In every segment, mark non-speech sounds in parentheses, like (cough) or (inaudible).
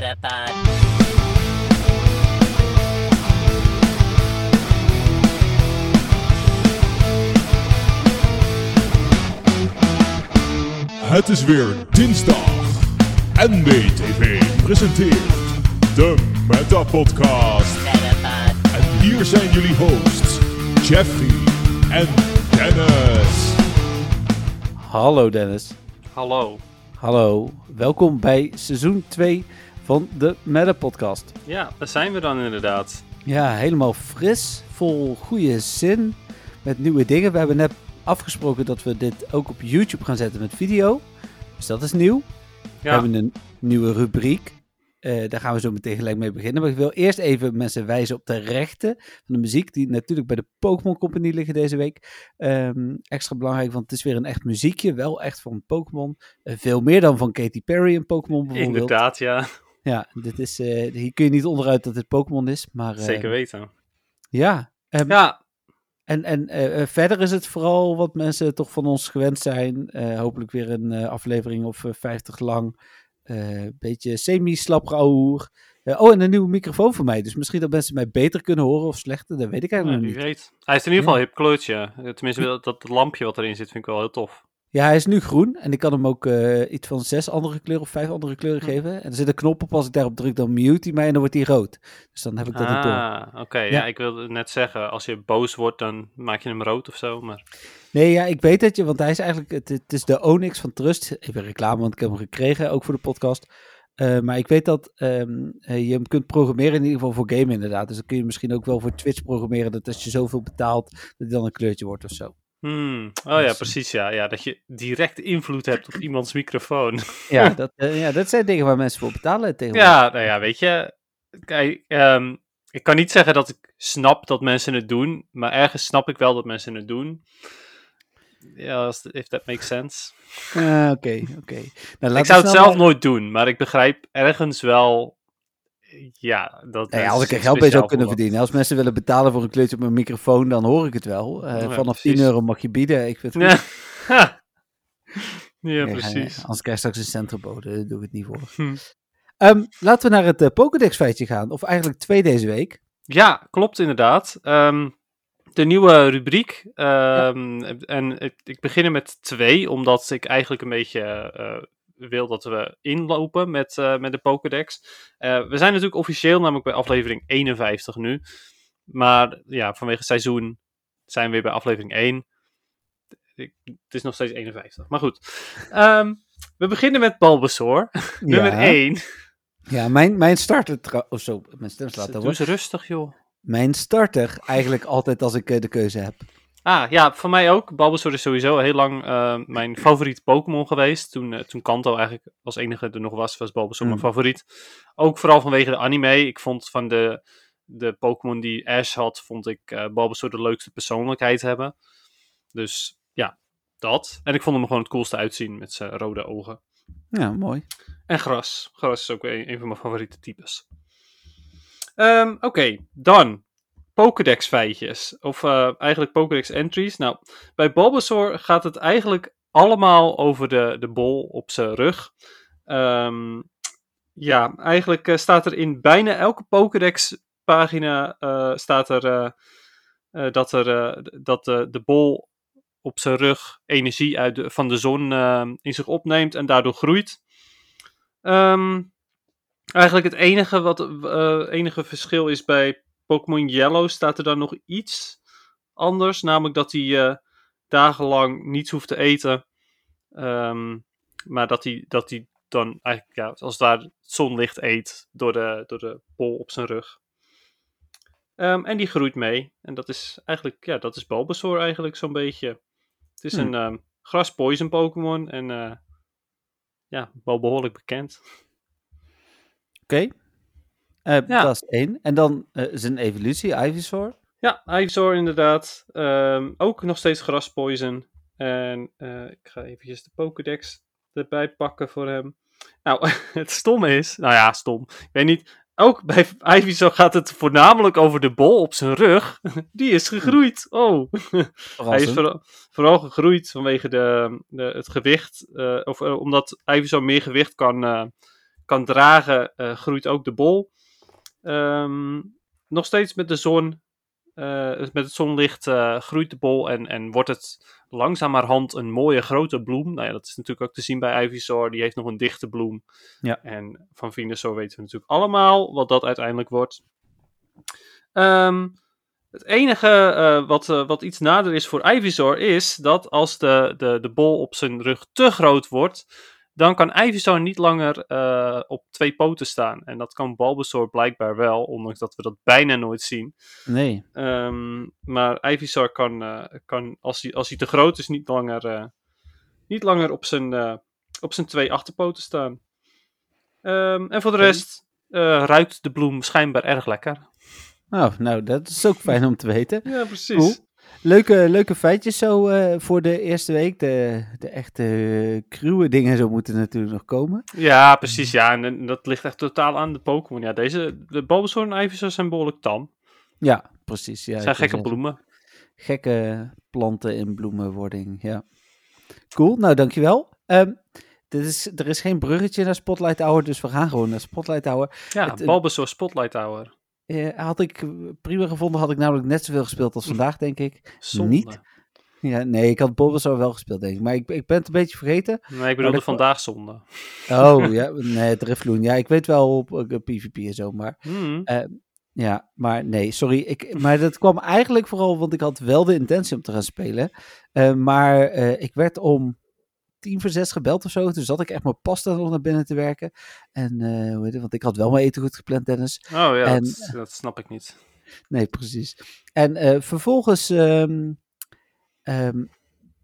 Metapod. Het is weer dinsdag. NBTV presenteert de Meta Podcast. En hier zijn jullie hosts, Jeffrey en Dennis. Hallo Dennis. Hallo. Hallo. Welkom bij seizoen 2 van de Meta Podcast. Ja, daar zijn we dan inderdaad. Ja, helemaal fris, vol goede zin, met nieuwe dingen. We hebben net afgesproken dat we dit ook op YouTube gaan zetten met video. Dus dat is nieuw. We hebben een nieuwe rubriek. Eh, daar gaan we zo meteen gelijk mee beginnen. Maar ik wil eerst even mensen wijzen op de rechten van de muziek. Die natuurlijk bij de Pokémon Company liggen deze week. Ehm, extra belangrijk, want het is weer een echt muziekje. Wel echt van Pokémon. Eh, veel meer dan van Katy Perry en Pokémon bijvoorbeeld. inderdaad, ja. Ja, dit is, eh, hier kun je niet onderuit dat het Pokémon is. Maar, eh, Zeker weten. Ja, ehm, Ja, en, en eh, verder is het vooral wat mensen toch van ons gewend zijn. Eh, hopelijk weer een eh, aflevering of eh, 50 lang. Een beetje semi-slap oh, en een nieuwe microfoon voor mij. Dus misschien dat mensen mij beter kunnen horen of slechter. Dat weet ik ja, eigenlijk nog wie niet. weet. Hij is in ieder geval Ja. een hip kleurtje. Tenminste, dat, dat lampje wat erin zit vind ik wel heel tof. Ja, hij is nu groen. En ik kan hem ook eh, iets van zes andere kleuren of vijf andere kleuren Hm. geven. En er zit een knop op. Als ik daarop druk, dan mute hij mij en dan wordt hij rood. Dus dan heb ik dat niet door. Ah, oké. Ja. ja. ik wilde net zeggen, als je boos wordt, dan maak je hem rood of zo. Maar Nee, ja, ik weet het je, want hij is eigenlijk, het, het is de Onyx van Trust. Even reclame, want ik heb hem gekregen, ook voor de podcast. Eh, maar ik weet dat ehm, eh, je hem kunt programmeren, in ieder geval voor game inderdaad. Dus dan kun je misschien ook wel voor Twitch programmeren, dat als je zoveel betaalt, dat hij dan een kleurtje wordt of zo. Hmm. Oh ja, Dus, precies. Ja. ja, dat je direct invloed hebt op iemands microfoon. (laughs) Ja, dat, eh, ja, dat zijn dingen waar mensen voor betalen tegenwoordig. Ja, nou ja, weet je. Kijk, ehm, ik kan niet zeggen dat ik snap dat mensen het doen, maar ergens snap ik wel dat mensen het doen. Ja, if that makes sense. Ah, Oké, oké. Nou, ik zou het zelf maar- nooit doen, maar ik begrijp ergens wel. Ja, dat. Nou ja, als ik er geld bij zou kunnen verdienen. Als mensen willen betalen voor een kleurtje op mijn microfoon, dan hoor ik het wel. Eh, Ja, vanaf precies. 10 euro mag je bieden. Ik vind het Ja, (laughs) Nee, precies. eh, anders krijg je straks een centrumboden, daar doe ik het niet voor. Hm. Ehm, laten we naar het eh, Pokédex feitje gaan. Of eigenlijk twee deze week. Ja, klopt inderdaad. Ehm, de nieuwe rubriek. ehm, En ik, ik begin er met twee, omdat ik eigenlijk een beetje wil dat we inlopen met, eh, met de Pokédex. Eh, we zijn natuurlijk officieel namelijk bij aflevering 51 nu. Maar ja, vanwege het seizoen zijn we weer bij aflevering 1. Ik, het is nog steeds 51. Maar goed. Ehm, we beginnen met Bulbasaur. (laughs) Nummer 1. Ja, mijn, mijn starter... Of zo, mijn stem slaat Doe over. eens rustig, joh. Mijn starter eigenlijk altijd als ik eh, de keuze heb. Ah, ja, voor mij ook. Bulbasaur is sowieso heel lang eh, mijn favoriet Pokémon geweest. Toen, eh, toen Kanto eigenlijk als enige er nog was, was Bulbasaur mijn Mm. favoriet. Ook vooral vanwege de anime. Ik vond van de, de Pokémon die Ash had, vond ik eh Bulbasaur de leukste persoonlijkheid hebben. Dus ja, dat. En ik vond hem gewoon het coolste uitzien met zijn rode ogen. Ja, mooi. En gras. Gras is ook een, een van mijn favoriete types. Ehm, Oké, dan Pokédex feitjes. Of eh, eigenlijk Pokédex entries. Nou, bij Bulbasaur gaat het eigenlijk allemaal over de, de bol op zijn rug. Ehm, ja, eigenlijk eh, staat er in bijna elke Pokédex pagina eh, staat er dat, er, dat de, de bol op zijn rug energie uit de, van de zon eh, in zich opneemt en daardoor groeit. Ehm, eigenlijk het enige, wat, enige verschil is bij Pokémon Yellow staat er dan nog iets anders. Namelijk dat hij eh, dagenlang niets hoeft te eten. Ehm, maar dat hij, dat hij dan eigenlijk ja, als het ware het zonlicht eet door de, door de bol op zijn rug. Ehm, en die groeit mee. En dat is eigenlijk, ja, dat is Bulbasaur eigenlijk zo'n beetje. Het is Hmm. een gras poison Pokémon en eh, ja, wel behoorlijk bekend. Oké. Eh, Ja. Dat is één. En dan eh, zijn evolutie, Ivysaur. Ja, Ivysaur inderdaad. Ehm, ook nog steeds gras poison. En eh, ik ga eventjes de Pokédex erbij pakken voor hem. Nou, (laughs) het stomme is... Nou ja, stom. Ik weet niet. Ook bij Ivysaur gaat het voornamelijk over de bol op zijn rug. (laughs) Die is gegroeid. Oh. (laughs) Hij is vooral, vooral gegroeid vanwege de, de, het gewicht. eh, of eh, omdat Ivysaur meer gewicht kan, eh, kan dragen, eh, groeit ook de bol. Ehm, nog steeds met de zon, eh, met het zonlicht eh, groeit de bol en, en wordt het langzamerhand een mooie grote bloem. Nou ja, dat is natuurlijk ook te zien bij Ivysaur. Die heeft nog een dichte bloem. Ja. En van Venusaur weten we natuurlijk allemaal wat dat uiteindelijk wordt. Ehm, het enige eh, wat, wat iets nader is voor Ivysaur is dat als de, de, de bol op zijn rug te groot wordt, dan kan Ivysaur niet langer eh, op twee poten staan. En dat kan Bulbasaur blijkbaar wel, ondanks dat we dat bijna nooit zien. Nee. Ehm, maar Ivysaur kan, eh, kan als, hij, als hij te groot is, niet langer, eh, niet langer op, zijn, op zijn twee achterpoten staan. Ehm, en voor de rest ruikt de bloem schijnbaar erg lekker. Oh, nou, dat is ook fijn om te weten. Ja, precies. Cool. Leuke, leuke feitjes zo eh, voor de eerste week. De, de echte uh, cruwe dingen zo moeten natuurlijk nog komen. Ja, precies. Ja, en, en dat ligt echt totaal aan de Pokémon. Ja, deze, de Bulbasaur en Ivysaur zijn behoorlijk tam. Ja, precies. Ja, Het zijn gekke bloemen. Gekke planten in bloemenwording, ja. Cool, nou dankjewel. Ehm dit is, er is geen bruggetje naar Spotlight Hour, dus we gaan gewoon naar Spotlight Hour. Ja, het- Bulbasaur Spotlight Hour. Eh, had ik prima gevonden, had ik namelijk net zoveel gespeeld als vandaag, denk ik. Zonde. Niet? Ja, nee, ik had Bulbasaur wel gespeeld, denk ik. Maar ik, ik ben het een beetje vergeten. Nee, ik bedoelde vandaag zonde. Oh, (laughs) ja, nee, Drifloon. Ja, ik weet wel op, op PvP en zo, maar... Hmm. Ja, maar nee, sorry. Ik, maar dat kwam eigenlijk vooral, want ik had wel de intentie om te gaan spelen. Eh, maar eh, ik werd om tien voor zes gebeld of zo. Toen zat ik echt mijn pasta nog naar binnen te werken. En eh, hoe heet het? Want ik had wel mijn eten goed gepland, Dennis. Oh ja, en- dat, dat snap ik niet. Nee, precies. En eh, vervolgens, ehm, ehm,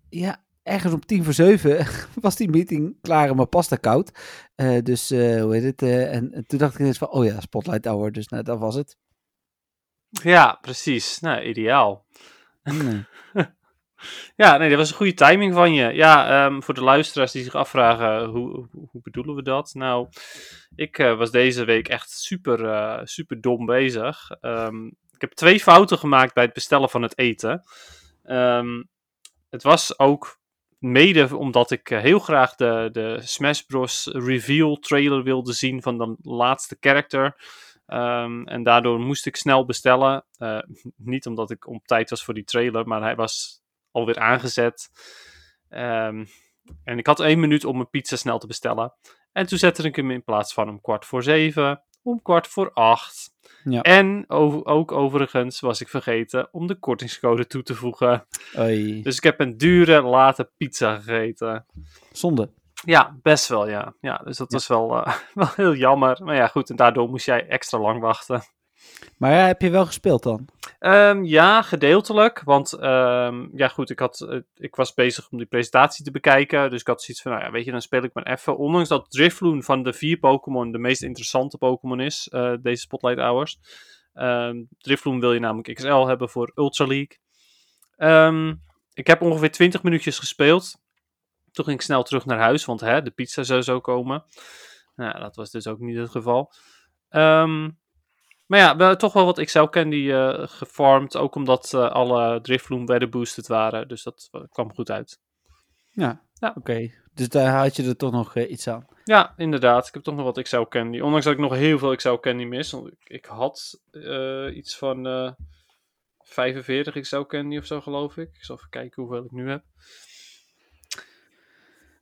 ja, ergens om tien voor zeven (laughs) was die meeting klaar en mijn pasta koud. Eh, dus, eh, hoe heet het? eh, en, en toen dacht ik ineens van, oh ja, Spotlight Hour. Dus nou, dat was het. Ja, precies. Nou, ideaal. Nee. (laughs) Ja, nee, dat was een goede timing van je. Ja, ehm, voor de luisteraars die zich afvragen, hoe, hoe, bedoelen we dat? Nou, ik eh, was deze week echt super, eh, super dom bezig. Ehm, ik heb twee fouten gemaakt bij het bestellen van het eten. Ehm, het was ook mede omdat ik eh, heel graag de, de Smash Bros. reveal trailer wilde zien van de laatste character. En daardoor moest ik snel bestellen. (laughs) Niet omdat ik op tijd was voor die trailer, maar hij was alweer aangezet. Ehm, en ik had één minuut om mijn pizza snel te bestellen. En toen zette ik hem in plaats van om kwart voor zeven, om kwart voor acht. Ja. En over- ook overigens was ik vergeten om de kortingscode toe te voegen. Oei. Dus ik heb een dure, late pizza gegeten. Zonde. Ja, best wel, ja. ja dus dat Ja. was wel, eh, (laughs) wel heel jammer. Maar ja, goed, en daardoor moest jij extra lang wachten. Maar heb je wel gespeeld dan? Ehm, ja, gedeeltelijk. Want ehm, ja, goed, ik, had, eh, ik was bezig om die presentatie te bekijken. Dus ik had zoiets van, nou ja, weet je, dan speel ik maar even. Ondanks dat Drifloon van de vier Pokémon de meest interessante Pokémon is, eh, deze Spotlight Hours. Ehm Drifloon wil je namelijk XL hebben voor Ultra League. Ik heb ongeveer 20 minuutjes gespeeld. Toen ging ik snel terug naar huis, want hè, de pizza zou zo komen. Nou, dat was dus ook niet het geval. Ehm, maar ja, wel, toch wel wat XL Candy eh gefarmd. Ook omdat eh, alle Drifloon werden boosted waren. Dus dat eh, kwam goed uit. Ja. Ja. Oké. Dus daar had je er toch nog eh, iets aan. Ja, inderdaad. Ik heb toch nog wat XL Candy. Ondanks dat ik nog heel veel XL Candy mis. Want ik, ik had iets van eh 45 XL Candy of zo, geloof ik. Ik zal even kijken hoeveel ik nu heb.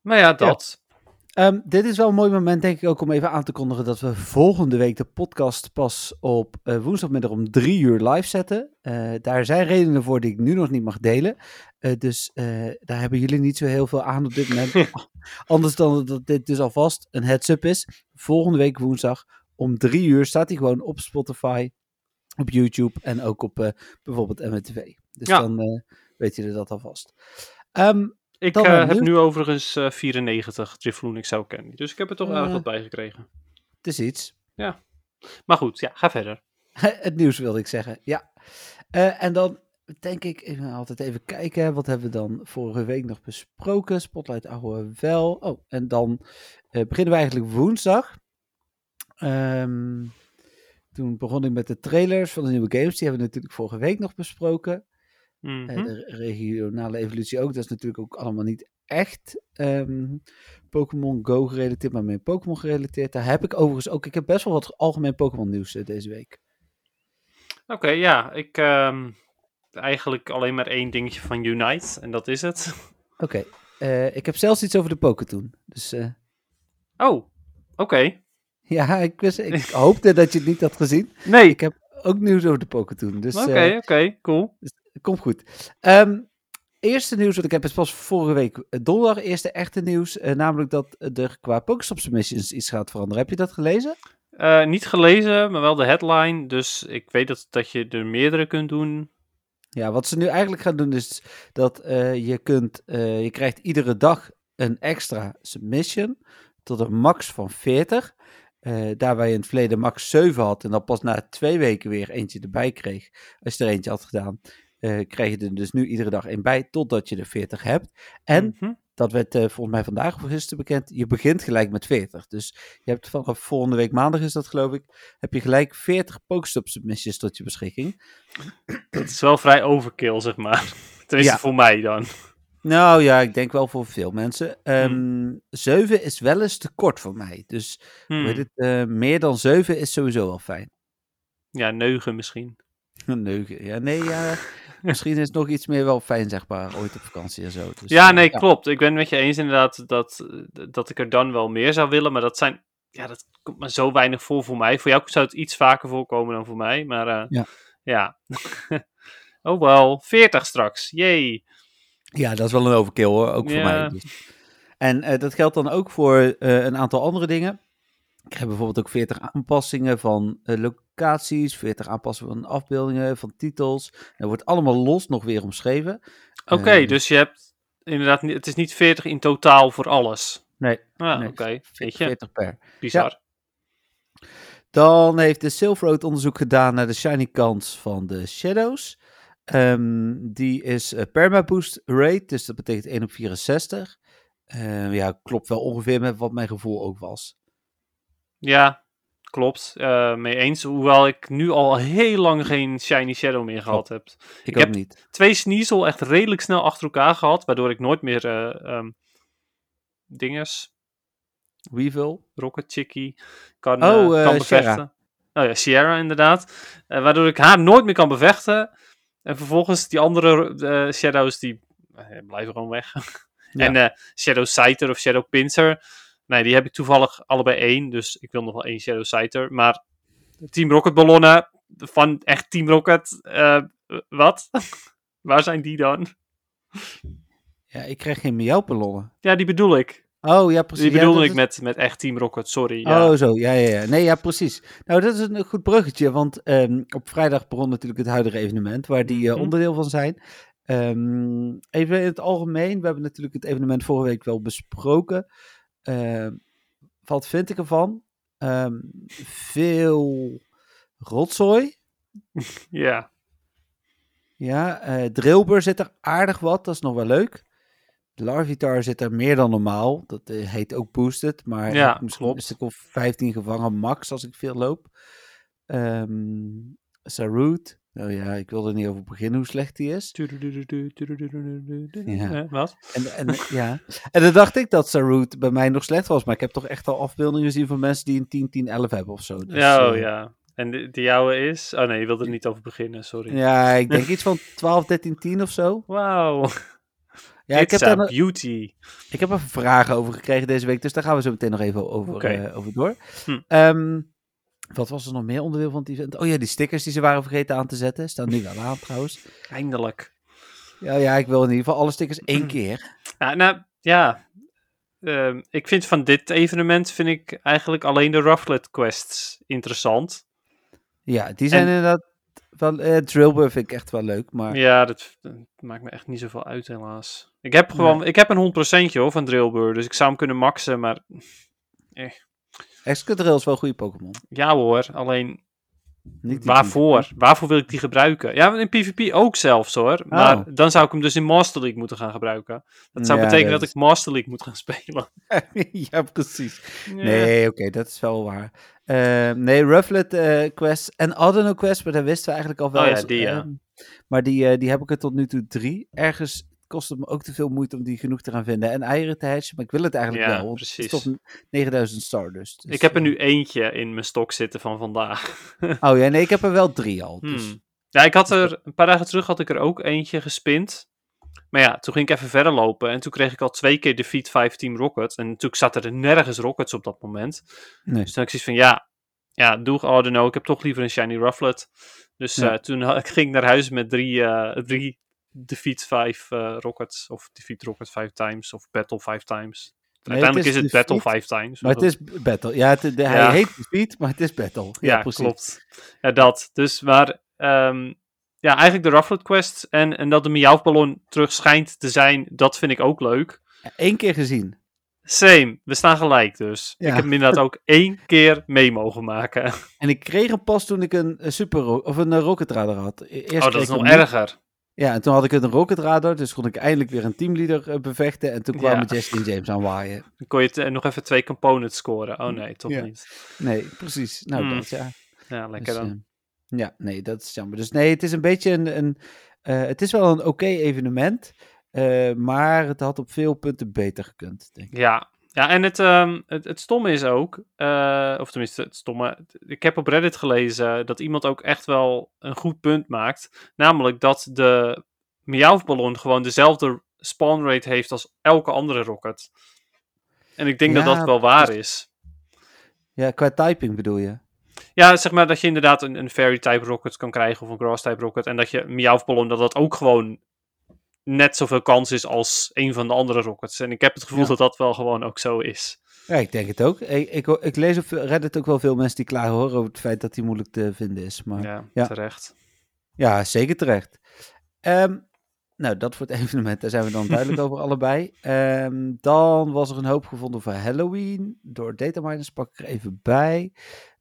Maar ja, dat. Ehm, dit is wel een mooi moment, denk ik, ook om even aan te kondigen dat we volgende week de podcast pas op eh, woensdagmiddag om drie uur live zetten. Eh, daar zijn redenen voor die ik nu nog niet mag delen. Eh, dus daar hebben jullie niet zo heel veel aan op dit moment. (laughs) Anders dan dat dit dus alvast een heads-up is. Volgende week woensdag om drie uur staat hij gewoon op Spotify, op YouTube en ook op bijvoorbeeld MWTV. Dus Ja. dan weet je dat alvast. Ehm, Ik eh, ik heb nu overigens eh 94 Drifloon XL Candy. Dus ik heb er toch Eh. erg wat bij gekregen. het is iets. Maar goed, ja, ga verder. (laughs) Het nieuws wilde ik zeggen, ja. En dan denk ik, ik ga altijd even kijken, wat hebben we dan vorige week nog besproken? Spotlight ouwe wel. Oh, en dan beginnen we eigenlijk woensdag. Ehm, toen begon ik met de trailers van de nieuwe games. Die hebben we natuurlijk vorige week nog besproken. Eh, de regionale evolutie ook. Dat is natuurlijk ook allemaal niet echt ehm, Pokémon Go gerelateerd, maar meer Pokémon gerelateerd. Daar heb ik overigens ook. Ik heb best wel wat algemeen Pokémon nieuws eh, deze week. Oké, ja. Ik ehm, eigenlijk alleen maar één dingetje van Unite. En dat is het. (laughs) Oké, eh, ik heb zelfs iets over de Pokétoon. Dus Oh, oké. ja, ik, wist, ik (laughs) hoopte dat je het niet had gezien. Nee. Ik heb ook nieuws over de Pokétoon. Dus Oké, oké, cool. Komt goed. Ehm, eerste nieuws wat ik heb is pas vorige week eh, donderdag. Eerste echte nieuws. eh, namelijk dat er qua Pokestop submissions iets gaat veranderen. Heb je dat gelezen? Eh, niet gelezen, maar wel de headline. Dus ik weet dat, dat je er meerdere kunt doen. Ja, wat ze nu eigenlijk gaan doen is dat je kunt, eh, je krijgt iedere dag een extra submission tot een max van 40. Eh, daar waar je in het verleden max 7 had en dan pas na twee weken weer eentje erbij kreeg, als je er eentje had gedaan, eh, krijg je er dus nu iedere dag één bij totdat je er 40 hebt. En Mhm. dat werd eh, volgens mij vandaag of gisteren bekend. Je begint gelijk met 40. Dus je hebt vanaf volgende week maandag is dat geloof ik. Heb je gelijk 40 Pokestop submissions tot je beschikking. Dat is wel vrij overkill, zeg maar. (laughs) Tenminste, Ja. voor mij dan. Nou ja, ik denk wel voor veel mensen. Ehm 7 is wel eens te kort voor mij. Dus Hmm. weet het, eh, meer dan 7 is sowieso wel fijn. Ja, neugen misschien. (laughs) Neugen. Ja, nee, ja, misschien is nog iets meer wel fijn, zeg maar, ooit op vakantie en zo. Dus, Ja, eh, nee, klopt. Ik ben het met je eens inderdaad dat, dat ik er dan wel meer zou willen. Maar dat zijn, ja, dat komt maar zo weinig voor voor mij. Voor jou zou het iets vaker voorkomen dan voor mij. Maar eh, Ja. ja. (laughs) oh wel, 40 straks. Yay. Ja, dat is wel een overkill hoor, ook voor Ja. mij. Dus. En eh, dat geldt dan ook voor een aantal andere dingen. Ik heb bijvoorbeeld ook 40 aanpassingen van eh, locaties, 40 aanpassingen van afbeeldingen, van titels. Dat wordt allemaal los nog weer omschreven. Oké, Eh, dus je hebt inderdaad, het is niet 40 in totaal voor alles. Nee, Ah, nee, oké. Weet 40, je, 40 per. bizar. Dan heeft de Silver Road onderzoek gedaan naar de shiny kans van de Shadows. Ehm, die is eh, permaboost rate, dus dat betekent 1 op 64. Ehm, ja, klopt wel ongeveer met wat mijn gevoel ook was. Ja, klopt. Eh, mee eens. Hoewel ik nu al heel lang geen Shiny Shadow meer gehad heb. Ik, heb- niet. Twee Sneasel echt redelijk snel achter elkaar gehad. Waardoor ik nooit meer eh ehm, dinges, Weevil. Rocket Chickie kan, Oh, eh, kan bevechten. Oh ja, Sierra inderdaad. Waardoor ik haar nooit meer kan bevechten. En vervolgens die andere Shadows die blijven gewoon weg. (laughs) Ja. En Shadow Scyther of Shadow Pincer. Nee, die heb ik toevallig allebei één. Dus ik wil nog wel één Shadow Scyther. Maar Team Rocket ballonnen van echt Team Rocket. eh, wat? (laughs) Waar zijn die dan? Ja, ik krijg geen miauwballonnen. Ja, die bedoel ik. Oh, ja, precies. Die bedoelde ik is- met, met echt Team Rocket, sorry. Ja. Oh, zo. Ja, ja, ja. Nee, ja, precies. Nou, dat is een goed bruggetje, want ehm, op vrijdag begon natuurlijk het huidige evenement, waar die eh, Mhm. onderdeel van zijn. Ehm, even in het algemeen, we hebben natuurlijk het evenement vorige week wel besproken. Ehm, wat vind ik ervan? Ehm, veel rotzooi. (laughs) ja. Ja, eh Drillbur zit er aardig wat, dat is nog wel leuk. Larvitar zit er meer dan normaal. Dat eh, heet ook boosted, maar Ja, misschien klopt. een stuk of 15 gevangen max als ik veel loop. Ehm Sarut. Nou ja, ik wil er niet over beginnen hoe slecht die is. Ja. Wat? En, en, ja. en dan dacht ik dat Sarut bij mij nog slecht was, maar ik heb toch echt al afbeeldingen gezien van mensen die een 10, 10, 11 hebben of zo. Dus, ja, oh, eh, ja. En de, de jouwe is? Oh nee, je wilde er niet over beginnen, sorry. Ja, ik denk iets van 12, 13, 10 of zo. Wauw. Ja, (laughs) ik heb, daar, beauty. ik heb er vragen over gekregen deze week, dus daar gaan we zo meteen nog even over, eh, over door. Hm. Ehm, wat was er nog meer onderdeel van het event? Oh ja, die stickers die ze waren vergeten aan te zetten. Staan nu wel aan trouwens. Eindelijk. Ja, ja, ik wil in ieder geval alle stickers één keer. Ja, nou, ja. Ehm, ik vind van dit evenement vind ik eigenlijk alleen de Rufflet quests interessant. Ja, die zijn En- inderdaad wel... eh Drillbur vind ik echt wel leuk, maar... Ja, dat, dat maakt me echt niet zoveel uit helaas. Ik heb gewoon, ik heb een 100% hoor van Drillbur, dus ik zou hem kunnen maxen, maar Excadrill is wel een goede Pokémon. ja hoor, alleen Niet waarvoor? Waarvoor wil ik die gebruiken? Ja, in PvP ook zelfs hoor, maar Oh. dan zou ik hem dus in Master League moeten gaan gebruiken. Dat zou Ja, betekenen dat dat ik Master League moet gaan (laughs) spelen. (laughs) ja, precies. Ja. Nee, oké, dat is wel waar. Eh, nee, Rufflet eh Quest en Adeno Quest, maar dat wisten we eigenlijk al wel. Oh ja, die, ja. ehm, maar die, eh, die heb ik er tot nu toe drie. Ergens kost het me ook te veel moeite om die genoeg te gaan vinden. En eieren te hatchen, maar ik wil het eigenlijk Ja, wel. want precies. Het is toch 9000 Stardust. dus, ik heb er eh, nu eentje in mijn stok zitten van vandaag. (laughs) Oh ja, nee, ik heb er wel drie al. Dus. Hmm. Ja, ik had er een paar dagen terug had ik er ook eentje gespind. Maar ja, toen ging ik even verder lopen en toen kreeg ik al twee keer Defeat 5 Team Rocket. En natuurlijk zaten er nergens Rockets op dat moment. Nee. Dus toen had ik zoiets van, ja, ja doe oh, no, ik heb toch liever een Shiny Rufflet. Dus eh, toen (laughs) ging ik naar huis met drie, eh, drie Defeat 5 eh, Rockets. Of Defeat Rocket 5 times, of Battle 5 times. Nee, Uiteindelijk het is is het Battle Defeat, 5 times. Maar het is Battle. Ja, het, de, Ja. hij heet Defeat, maar het is Battle. Ja, Ja, precies. klopt. Ja, dat. Dus, maar ehm, ja, eigenlijk de Rufflet Quest en, en dat de Miauwballon terug schijnt te zijn, dat vind ik ook leuk. Eén keer gezien. Same, we staan gelijk dus. Ja. Ik heb hem inderdaad ook (laughs) één keer mee mogen maken. En ik kreeg hem pas toen ik een, super of een eh, Rocket Radar had. E- Eerst oh, dat is nog erger. Ja, en toen had ik een Rocket Radar, dus kon ik eindelijk weer een teamleader eh, bevechten. En toen kwamen Ja. Jesse en James aan waaien. Dan kon je het, nog even twee components scoren. Oh nee, toch Ja. niet. Nee, precies. Nou, Hmm. dat ja. Ja, lekker Dus, dan. eh, ja, nee, dat is jammer. Dus nee, het is een beetje een. een eh, het is wel een oké evenement. maar het had op veel punten beter gekund, denk ik. Ja, ja en het, ehm, het, het stomme is ook, eh, of tenminste het stomme, ik heb op Reddit gelezen dat iemand ook echt wel een goed punt maakt. Namelijk dat de Miauwballon gewoon dezelfde spawn rate heeft als elke andere rocket. En ik denk dat Ja, dat wel waar is. Ja, qua typing bedoel je? Ja, zeg maar dat je inderdaad een, een fairy-type rocket kan krijgen of een grass-type rocket. En dat je Miauwballon, dat dat ook gewoon net zoveel kans is als een van de andere rockets. En ik heb het gevoel Ja. dat dat wel gewoon ook zo is. Ja, ik denk het ook. Ik, ik, ik lees op Reddit ook wel veel mensen die klagen horen over het feit dat die moeilijk te vinden is. Maar Ja, Ja. terecht. Ja, zeker terecht. Ehm, nou, dat voor het (laughs) evenement, daar zijn we dan duidelijk (laughs) over allebei. Ehm, dan was er een hoop gevonden voor Halloween. Door dataminers pak ik er even bij.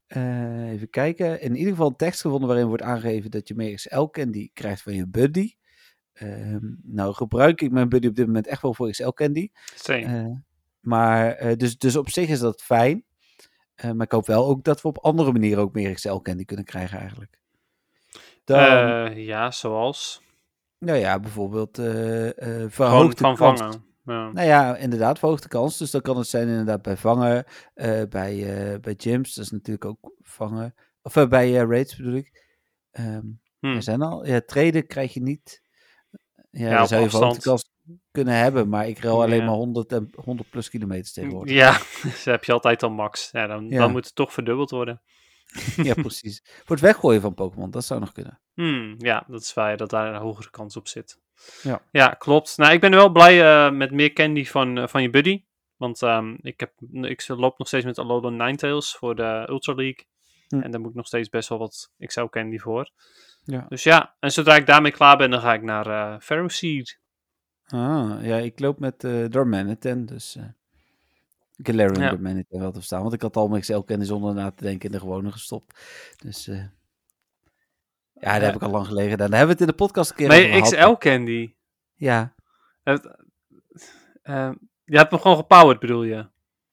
Eh, even kijken. In ieder geval een tekst gevonden waarin wordt aangegeven dat je meer XL candy krijgt van je buddy. Ehm, nou, gebruik ik mijn buddy op dit moment echt wel voor XL candy. Same. Eh, maar, eh, dus, dus op zich is dat fijn. Eh, maar ik hoop wel ook dat we op andere manieren ook meer XL candy kunnen krijgen eigenlijk. Dan, ja, zoals. nou ja, bijvoorbeeld verhoogde van vangen. Ja. Nou ja, inderdaad, verhoogde kans. Dus dan kan het zijn inderdaad bij vangen, bij, bij gyms. Dat is natuurlijk ook vangen. Of bij raids bedoel ik. Ehm Hm. Er zijn al. Ja, treden krijg je niet. Ja, Ja, dan zou je kans kunnen hebben. Maar ik rel alleen Ja. maar 100, en, 100 plus kilometers tegenwoordig. Ja, (laughs) dus heb je altijd al max. Ja, dan, Ja. dan moet het toch verdubbeld worden. (laughs) Ja, precies. Voor het weggooien van Pokémon, dat zou nog kunnen. Hmm, ja, dat is waar dat daar een hogere kans op zit. Ja. ja klopt. Nou, ik ben wel blij eh, met meer candy van, eh, van je buddy. Want ehm, ik, heb, ik loop nog steeds met Alolan Ninetales voor de Ultra League. Hm. En daar moet ik nog steeds best wel wat XL candy voor. Ja. Dus ja, en zodra ik daarmee klaar ben, dan ga ik naar eh Ferroseed. Ah, ja, ik loop met Dormanitan, dus... eh Galarian Ja. Dormanitan wel te verstaan. Want ik had al mijn XL-kennis zonder na te denken in de gewone gestopt. Dus... eh, ja, daar heb ik al lang gelegen gedaan. Daar hebben we het in de podcast een keer Nee, over gehad. XL candy. Ja. Het, je hebt hem gewoon gepowered, bedoel je?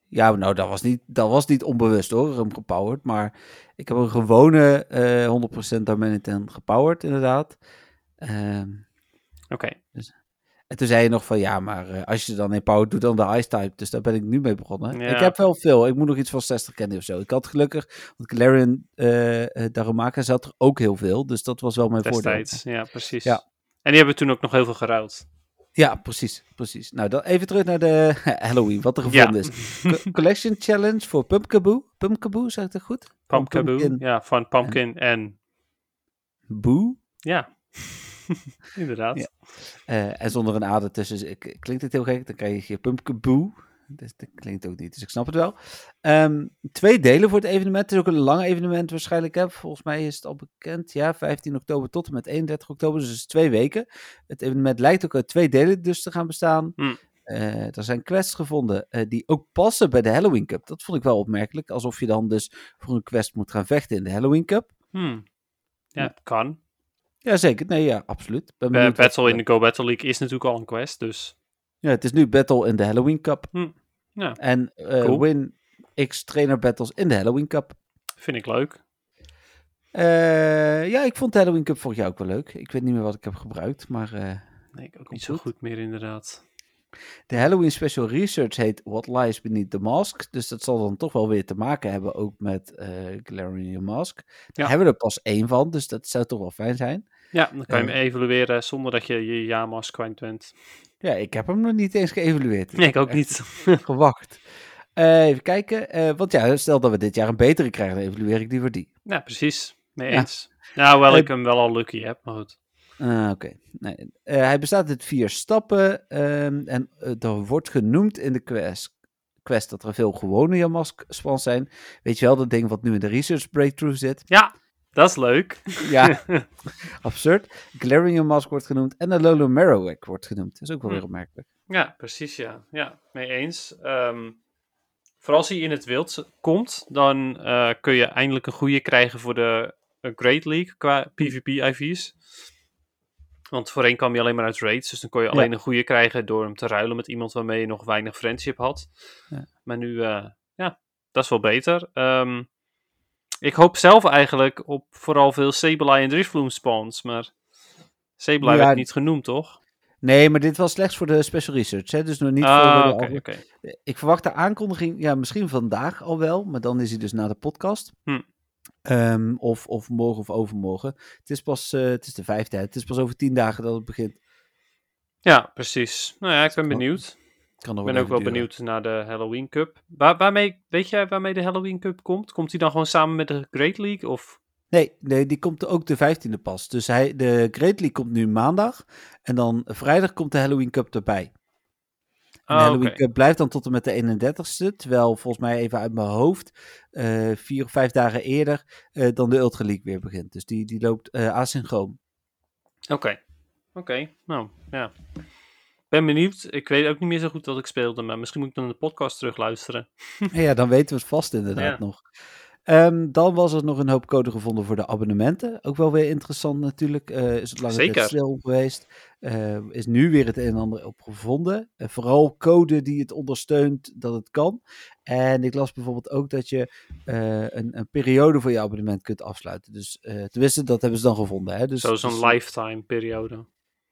Ja, nou, dat was niet, dat was niet onbewust hoor, hem gepowered. Maar ik heb een gewone eh 100% Dormanitan gepowered, inderdaad. Ehm, Oké. en toen zei je nog van, ja, maar eh, als je dan in power doet, dan de ice type. Dus daar ben ik nu mee begonnen. Ja. Ik heb wel veel. Ik moet nog iets van 60 candy of zo. Ik had gelukkig, want Galarian uh, Darumaka zat er ook heel veel. Dus dat was wel mijn Destijds, voordeel. ja, precies. Ja. En die hebben toen ook nog heel veel geruild. Ja, precies, precies. Nou, dan even terug naar de (laughs) Halloween, wat er gevonden Ja. is. Co- (laughs) Collection Challenge voor Pumpkaboo. Pumpkaboo, zeg ik dat goed? Pumpkaboo, Pumpkin. ja, van Pumpkin en... Boo. Ja, (laughs) inderdaad. Ja. Eh, en zonder een ader tussen. Klinkt het heel gek? Dan krijg je Pumpkaboo. (laughs) Dus dat klinkt ook niet, dus ik snap het wel. Ehm, twee delen voor het evenement. Het is ook een lang evenement waarschijnlijk. Hè? Volgens mij is het al bekend. Ja, 15 oktober tot en met 31 oktober. Dus het is twee weken. Het evenement lijkt ook uit twee delen dus te gaan bestaan. Hmm. Eh, er zijn quests gevonden eh, die ook passen bij de Halloween Cup. Dat vond ik wel opmerkelijk. Alsof je dan dus voor een quest moet gaan vechten in de Halloween Cup. Hmm. Ja, kan. Jazeker, nee, ja, absoluut. Ben wat- Battle in de Go Battle League is natuurlijk al een quest, dus... Ja, het is nu Battle in de Halloween Cup. Hm, ja. En eh, Cool. win X trainer battles in de Halloween Cup. Vind ik leuk. Eh, ja, ik vond de Halloween Cup vorig jaar ook wel leuk. Ik weet niet meer wat ik heb gebruikt, maar eh, Nee, ik ook niet zo goed meer inderdaad. De Halloween Special Research heet What Lies Beneath the Mask. Dus dat zal dan toch wel weer te maken hebben ook met eh Galarian Mask. Daar Ja. hebben we er pas één van, dus dat zou toch wel fijn zijn. Ja, dan kan je hem evalueren zonder dat je je ja-mas kwijt bent. Ja, ik heb hem nog niet eens geëvalueerd. Nee, ik ook niet. Gewacht. Eh, even kijken, eh, want ja, stel dat we dit jaar een betere krijgen, dan evalueer ik liever die. Ja, precies. Mee Ja. eens. Nou, wel Eh, ik hem wel al lucky heb, maar goed. Ah, Oké. Nee. eh, hij bestaat uit vier stappen ehm, en er wordt genoemd in de quest, quest dat er veel gewone Yamask spans zijn. Weet je wel, dat ding wat nu in de research breakthrough zit? Ja, dat is leuk. Ja, (laughs) absurd. Galarian Mask wordt genoemd en de Lolo Marowak wordt genoemd. Dat is ook wel Hm. weer opmerkelijk. Ja, precies, ja. Ja, mee eens. Ehm, vooral als hij in het wild komt, dan eh, kun je eindelijk een goede krijgen voor de eh, Great League qua PvP-IV's. Want voorheen kwam je alleen maar uit raids, dus dan kon je Ja. alleen een goede krijgen door hem te ruilen met iemand waarmee je nog weinig friendship had. Ja. Maar nu, eh, ja, dat is wel beter. Ehm, ik hoop zelf eigenlijk op vooral veel Sableye en Drifloon spawns, maar Sableye Ja, werd niet genoemd, toch? Nee, maar dit was slechts voor de special research, hè? dus nog niet voor Ah, de oké, andere- oké. Ik verwacht de aankondiging, ja, misschien vandaag al wel, maar dan is hij dus na de podcast. Hm. Ehm, of, of morgen of overmorgen. Het is pas, eh, het is de vijfde, hè. het is pas over tien dagen dat het begint. Ja, precies. Nou ja, ik ben benieuwd. Ik ben ook wel duren. benieuwd naar de Halloween Cup. Waar, waarmee, weet jij waarmee de Halloween Cup komt? Komt die dan gewoon samen met de Great League? Of... Nee, nee, die komt ook de vijftiende pas. Dus hij, de Great League komt nu maandag. En dan vrijdag komt de Halloween Cup erbij. En de Ah, Halloween. Cup blijft dan tot en met de 31ste. Terwijl volgens mij even uit mijn hoofd eh, vier of vijf dagen eerder eh, dan de Ultra League weer begint. Dus die, die loopt eh asynchroon. Oké. Oké, nou ja. Ben benieuwd. Ik weet ook niet meer zo goed wat ik speelde, maar misschien moet ik dan de podcast terugluisteren. (laughs) ja, dan weten we het vast inderdaad Ja. nog. Ehm, dan was er nog een hoop code gevonden voor de abonnementen. Ook wel weer interessant natuurlijk. Eh, is het lange Zeker. tijd stil geweest. Eh, is nu weer het een en ander op gevonden. Eh, vooral code die het ondersteunt dat het kan. En ik las bijvoorbeeld ook dat je een, een periode voor je abonnement kunt afsluiten. Dus tenminste, dat hebben ze dan gevonden. Hè? Dus, Zo zo'n dus, lifetime periode.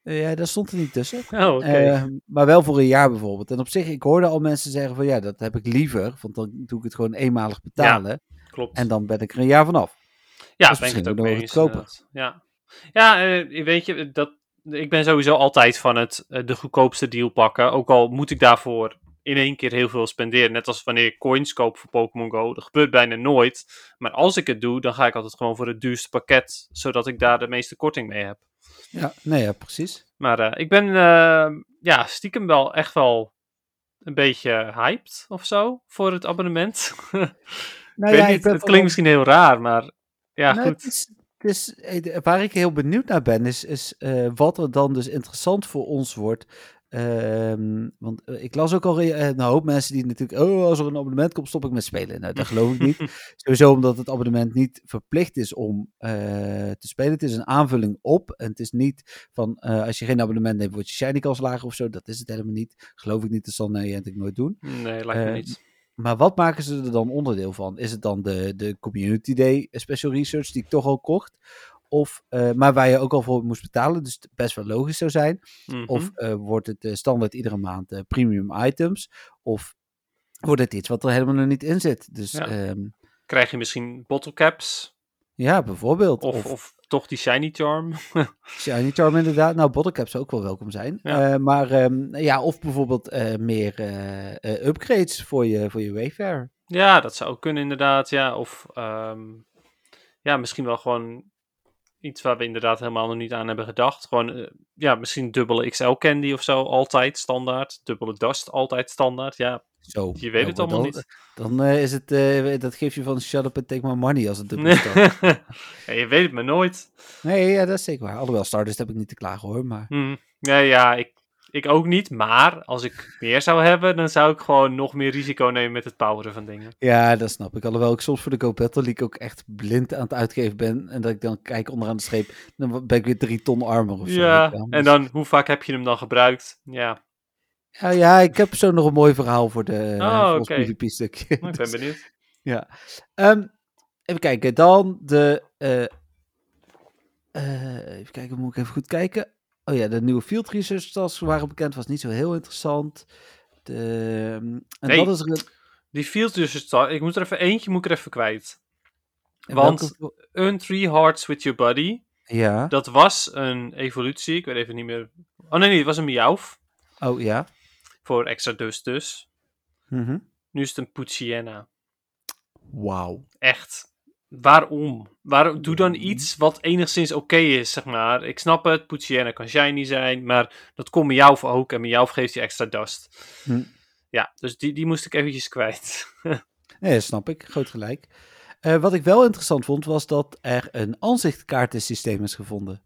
Eh, ja, daar stond er niet tussen. (laughs) Oh. Eh, maar wel voor een jaar bijvoorbeeld. En op zich, ik hoorde al mensen zeggen van ja, dat heb ik liever. Want dan doe ik het gewoon eenmalig betalen. Klopt. En dan ben ik er een jaar vanaf. ja, is ben ik het ook nog mee eens. Ja, ja eh, weet je, dat, ik ben sowieso altijd van het de goedkoopste deal pakken. Ook al moet ik daarvoor in één keer heel veel spenderen. Net als wanneer ik coins koop voor Pokémon Go. Dat gebeurt bijna nooit. Maar als ik het doe, dan ga ik altijd gewoon voor het duurste pakket. Zodat ik daar de meeste korting mee heb. Ja, nee, ja, precies. Maar eh, ik ben eh, ja, stiekem wel echt wel een beetje hyped of zo voor het abonnement. (laughs) Nou ik ja, ik het klinkt misschien heel raar, maar ja, Nou, goed. Het is, het is, eh, waar ik heel benieuwd naar ben, is, is wat er dan dus interessant voor ons wordt. Ehm, want eh, ik las ook al eh, een hoop mensen die natuurlijk, oh, als er een abonnement komt, stop ik met spelen. Nou, dat geloof ik niet. (laughs) Sowieso omdat het abonnement niet verplicht is om eh, te spelen. Het is een aanvulling op. En het is niet van, als je geen abonnement neemt, wordt je shiny kans lager of zo. Dat is het helemaal niet. Geloof ik niet, dat zal Niantic nooit doen. Nee, lijkt me eh, niet. Maar wat maken ze er dan onderdeel van? Is het dan de, de Community Day Special Research die ik toch al kocht? Of, eh, maar waar je ook al voor moest betalen, dus best wel logisch zou zijn. Mhm. Of eh, wordt het eh, standaard iedere maand premium items? Of wordt het iets wat er helemaal nog niet in zit? Dus Ja. ja, Krijg je misschien bottle caps? ja bijvoorbeeld. Of, Of, of, toch die shiny charm? (laughs) Shiny Charm inderdaad. Nou, bottlecaps zou ook wel welkom zijn. Ja. Maar ehm, ja, of bijvoorbeeld meer upgrades voor je, voor je Wayfarer. ja, dat zou ook kunnen inderdaad. Ja, of ehm, ja, misschien wel gewoon iets waar we inderdaad helemaal nog niet aan hebben gedacht. Gewoon, eh, ja, misschien dubbele XL candy of zo, altijd standaard. Dubbele dust, altijd standaard. Ja, Zo, je weet ja, het allemaal dan, niet. Dan eh, is het, eh, dat geef je van shut up and take my money als het dubbel is. (laughs) ja, je weet het maar nooit. Nee, ja, dat is zeker waar. Alhoewel, Stardust heb ik niet te klagen hoor, maar... Nee, ja, ik, ik ook niet. Maar als ik meer zou hebben, dan zou ik gewoon nog meer risico nemen met het poweren van dingen. Ja, dat snap ik. Alhoewel ik soms voor de Go Battle League ook echt blind aan het uitgeven ben. En dat ik dan kijk onderaan de streep, dan ben ik weer drie ton armor of zo. Ja, en Dus- dan, hoe vaak heb je hem dan gebruikt? Ja, Ja, ja, ik heb zo nog een mooi verhaal voor, de, Oh, voor. PvP-stukje. ik ben benieuwd. Ja. Ehm, even kijken, dan de... eh, eh, even kijken, moet ik even goed kijken. Oh ja, de nieuwe Field Research tasks waren bekend. Was niet zo heel interessant. De, en Nee. wat is er... Die field dus, ik moet er even eentje moet ik er even kwijt. en Want- welke- Earn three hearts with your buddy. Ja. Dat was een evolutie, ik weet even niet meer. Oh nee, nee, het was een Meowth. Oh ja. Voor extra dus dus. Mhm. Nu is het een Poochyena. Wauw. Echt. Waarom? Doe dan Mm. iets wat enigszins oké is, zeg maar. Ik snap het, Poochyena kan shiny zijn, maar dat kon Meowth ook. En Meowth geeft je extra dust. Hm. Ja, dus die, die moest ik eventjes kwijt. (laughs) Nee, snap ik. Groot gelijk. Eh, wat ik wel interessant vond, was dat er een aanzichtkaartensysteem is gevonden.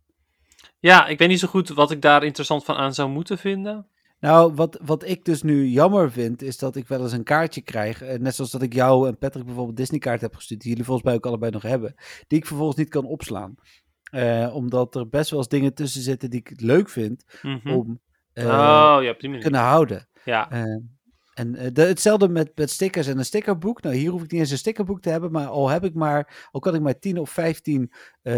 ja, ik weet niet zo goed wat ik daar interessant van aan zou moeten vinden. Nou, wat, wat ik dus nu jammer vind, is dat ik wel eens een kaartje krijg. eh, net zoals dat ik jou en Patrick bijvoorbeeld Disney-kaart heb gestuurd, die jullie volgens mij ook allebei nog hebben. Die ik vervolgens niet kan opslaan. Eh, omdat er best wel eens dingen tussen zitten die ik leuk vind Mhm. om eh, oh, ja, te kunnen houden. Ja, en eh, de- hetzelfde met, met stickers en een stickerboek. Nou, hier hoef ik niet eens een stickerboek te hebben, maar al heb ik maar, al kan ik maar 10 of 15 eh,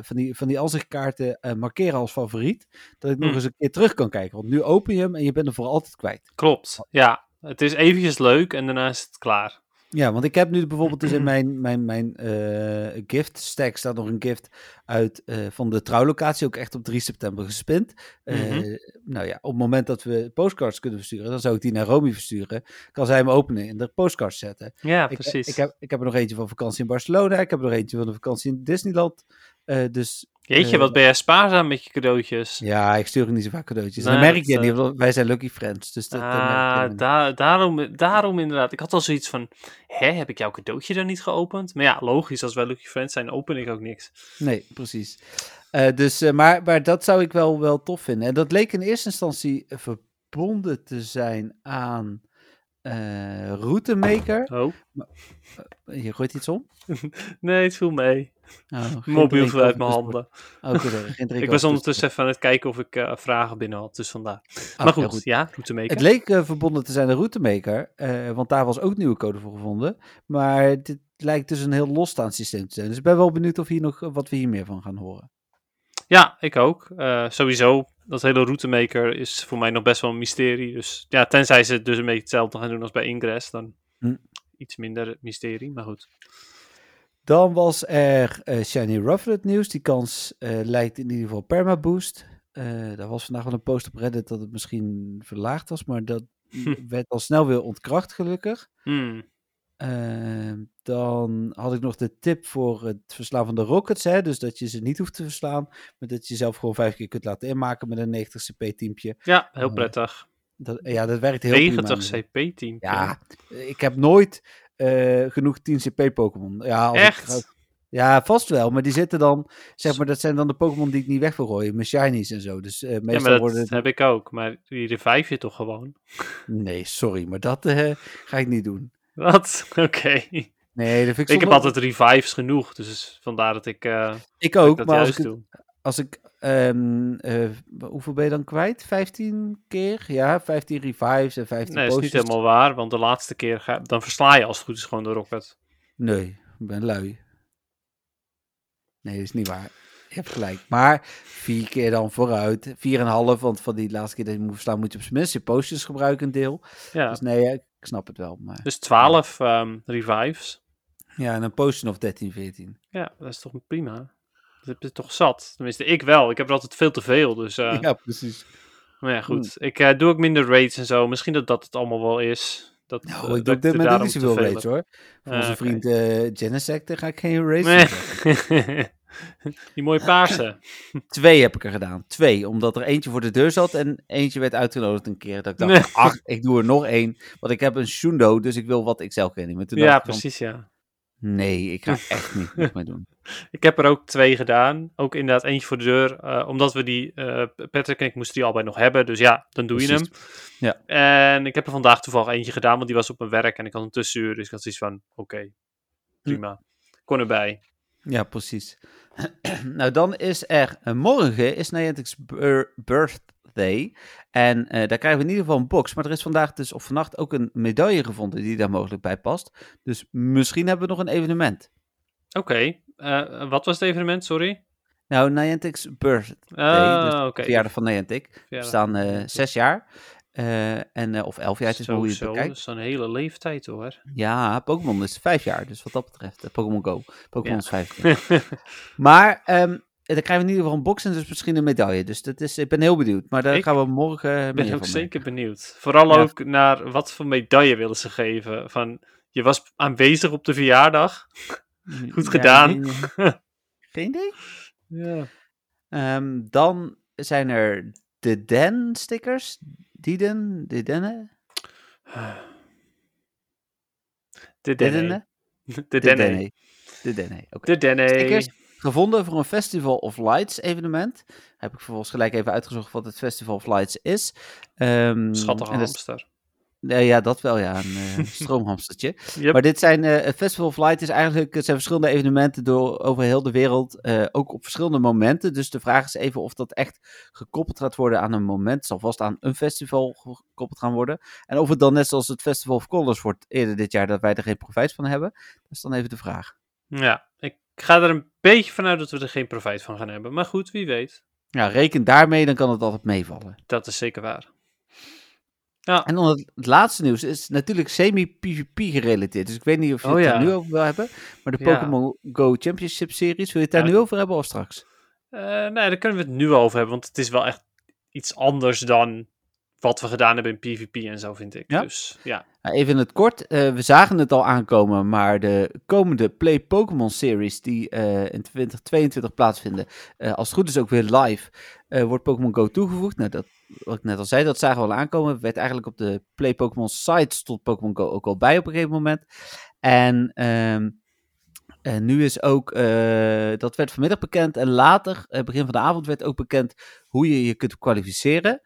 van die, van die aanzichtkaarten eh, markeren als favoriet, dat ik nog Hmm. eens een keer terug kan kijken. Want nu open je hem en je bent hem voor altijd kwijt. klopt. Ja, het is eventjes leuk en daarna is het klaar. Ja, want ik heb nu bijvoorbeeld dus in (clears throat) mijn, mijn, mijn eh, gift stack staat nog een gift uit eh, van de trouwlocatie, ook echt op 3 september gespind. Eh, Mhm. Nou ja, op het moment dat we postcards kunnen versturen, dan zou ik die naar Romy versturen. Kan zij hem openen en de postcards zetten. Ja, Ik, precies. ik, heb, ik heb er nog eentje van vakantie in Barcelona, ik heb er nog eentje van de vakantie in Disneyland. Eh, dus Jeetje, eh, wat ben jij spaarzaam met je cadeautjes. ja, ik stuur niet zo vaak cadeautjes. Nee, en dan merk je niet, eh, want wij zijn lucky friends. Dus dat, ah, da- daarom, daarom inderdaad. Ik had al zoiets van, hè, heb ik jouw cadeautje dan niet geopend? Maar ja, logisch, als wij Lucky Friends zijn, open ik ook niks. Nee, precies. Dus, maar, maar dat zou ik wel, wel tof vinden. En dat leek in eerste instantie verbonden te zijn aan Routemaker. Oh, Je gooit iets om? (laughs) nee, het viel mee. Oh, Mobiel drinken viel uit over mijn handen. Oh, goed, (laughs) Ik was ondertussen even aan het kijken of ik eh, vragen binnen had, dus vandaar. maar goed, heel ja, route maken. Het leek eh, verbonden te zijn aan Routemaker, eh, want daar was ook nieuwe code voor gevonden. Maar dit lijkt dus een heel losstaand systeem te zijn. Dus ik ben wel benieuwd of hier nog, wat we hier meer van gaan horen. Ja, ik ook. Sowieso, dat hele routemaker is voor mij nog best wel een mysterie. Dus ja, tenzij ze het dus een beetje hetzelfde gaan doen als bij Ingress, dan Hm. iets minder mysterie, maar goed. Dan was er eh, Shiny Rufflet nieuws. Die kans eh, lijkt in ieder geval permaboost. Eh daar was vandaag wel een post op Reddit dat het misschien verlaagd was, maar dat Hm. werd al snel weer ontkracht gelukkig. Eh, dan had ik nog de tip voor het verslaan van de Rockets. Hè? Dus dat je ze niet hoeft te verslaan, maar dat je zelf gewoon vijf keer kunt laten inmaken met een 90 CP-teampje. Ja, heel prettig. Dat, ja, dat werkt heel prima. 90 CP-team. Ja, ik heb nooit eh, genoeg 10 CP Pokémon. Ja, ik Echt? ja, vast wel. Maar die zitten dan, zeg maar, dat zijn dan de Pokémon die ik niet weg wil gooien. Mijn shinies en zo. Dus eh, meestal Ja, maar dat worden het... heb ik ook. Maar die revive je toch gewoon? Nee, sorry, maar dat eh, ga ik niet doen. Wat? (laughs) Oké. Nee, dat vind ik Ik heb altijd revives genoeg, dus vandaar dat ik, Ik ook, dat maar als ik, doe. Als ik ehm, eh, hoeveel ben je dan kwijt? 15 keer? Ja, 15 revives en 15 Nee, dat is niet helemaal waar, want de laatste keer ga, dan versla je als het goed is gewoon de rocket. Nee, ik ben lui. Nee, dat is niet waar. Je hebt gelijk. Maar vier keer dan vooruit. Vier en een half, want van die laatste keer dat je moet verslaan moet je op zijn minst je potions gebruiken een deel. Ja, Dus nee, ik snap het wel. Maar dus 12 ehm, revives. ja, en een potion of 13, 14. Ja, dat is toch prima. Dat heb je toch zat? Tenminste, ik wel. Ik heb er altijd veel te veel, dus... eh, Ja, precies. Maar ja, goed. Ik eh, doe ook minder raids en zo. Misschien dat dat het allemaal wel is. Dat, Nou, eh, ik doe op dit moment niet zoveel veel raids hoor. Voor onze vriend eh Genesect ga ik geen raids. Nee. (laughs) Die mooie paarse. (laughs) Twee heb ik er gedaan. Twee, omdat er eentje voor de deur zat en eentje werd uitgenodigd een keer. Dat ik dacht, Nee. ach, ik doe er nog één. Want ik heb een Shundo, dus ik wil wat ik zelf toen Ja, precies, ja. Nee, ik ga echt niet nog mee doen. (laughs) Ik heb er ook twee gedaan. Ook inderdaad eentje voor de deur. eh, omdat we die, eh Patrick en ik moesten die allebei nog hebben. Dus ja, dan doe je hem. Ja. En ik heb er vandaag toevallig eentje gedaan, want die was op mijn werk. En ik had een tussenuur, dus ik had zoiets van, oké, prima. Kon erbij. Ja, precies. (clears throat) nou, dan is er eh, morgen is Niantic's bir- birthday. En eh, daar krijgen we in ieder geval een box. Maar er is vandaag dus, of vannacht, ook een medaille gevonden die daar mogelijk bij past. Dus misschien hebben we nog een evenement. Oké, eh, wat was het evenement, sorry? Nou, Niantic's birthday, Ah, dus de oké. verjaardag van Niantic. We staan eh, zes jaar. En, of elf jaar, het is maar hoe je het Sowieso, bekijkt. dat is een hele leeftijd hoor. Ja, Pokémon is vijf jaar, dus wat dat betreft. Pokémon Go. Pokémon Ja. is vijf jaar. (laughs) maar ehm, dan krijgen we in ieder geval een box en dus misschien een medaille. Dus dat is, ik ben heel benieuwd. Maar daar Ik gaan we morgen Ik ben ook zeker benieuwd. Vooral Ja. ook naar wat voor medaille willen ze geven. Van, je was aanwezig op de verjaardag. (laughs) goed Ja, gedaan. nee, nee. (laughs) Geen idee. Ja. Ehm, dan zijn er de Den stickers. Diden, de Denne, (sighs) De de Denne. Denne, (laughs) De de Denne. Denne. De Denne. De Denne. Stickers gevonden voor een Festival of Lights evenement. Heb ik vervolgens gelijk even uitgezocht wat het Festival of Lights is. Ehm, Schattige hamster. Nee, ja, dat wel, ja. Een eh, (laughs) stroomhamstertje. Yep. Maar dit zijn, het Festival of Light is eigenlijk, zijn verschillende evenementen door, over heel de wereld, eh, ook op verschillende momenten. Dus de vraag is even of dat echt gekoppeld gaat worden aan een moment. Het zal vast aan een festival gekoppeld gaan worden. En of het dan net zoals het Festival of Colors wordt eerder dit jaar, dat wij er geen profijt van hebben. Dat is dan even de vraag. Ja, ik ga er een beetje vanuit dat we er geen profijt van gaan hebben. Maar goed, wie weet. Ja, reken daarmee, dan kan het altijd meevallen. Dat is zeker waar. En dan het, het laatste nieuws is natuurlijk semi-PvP gerelateerd. Dus ik weet niet of je Oh het ja. er nu over wil hebben. Maar de Ja. Pokémon Go Championship Series, wil je het daar Ja. nu over hebben of straks? Eh nee, daar kunnen we het nu over hebben. Want het is wel echt iets anders dan wat we gedaan hebben in PvP en zo, vind ik. Ja? Dus ja. Nou, even in het kort, eh, we zagen het al aankomen, maar de komende Play Pokémon Series die eh, in 2022 plaatsvinden, eh, als het goed is ook weer live, eh, wordt Pokémon Go toegevoegd. Nou, dat, wat ik net al zei, dat zagen we al aankomen. Werd eigenlijk op de Play Pokémon site stond Pokémon Go ook al bij op een gegeven moment. En, ehm, en nu is ook, eh, dat werd vanmiddag bekend en later, eh, begin van de avond, werd ook bekend hoe je je kunt kwalificeren.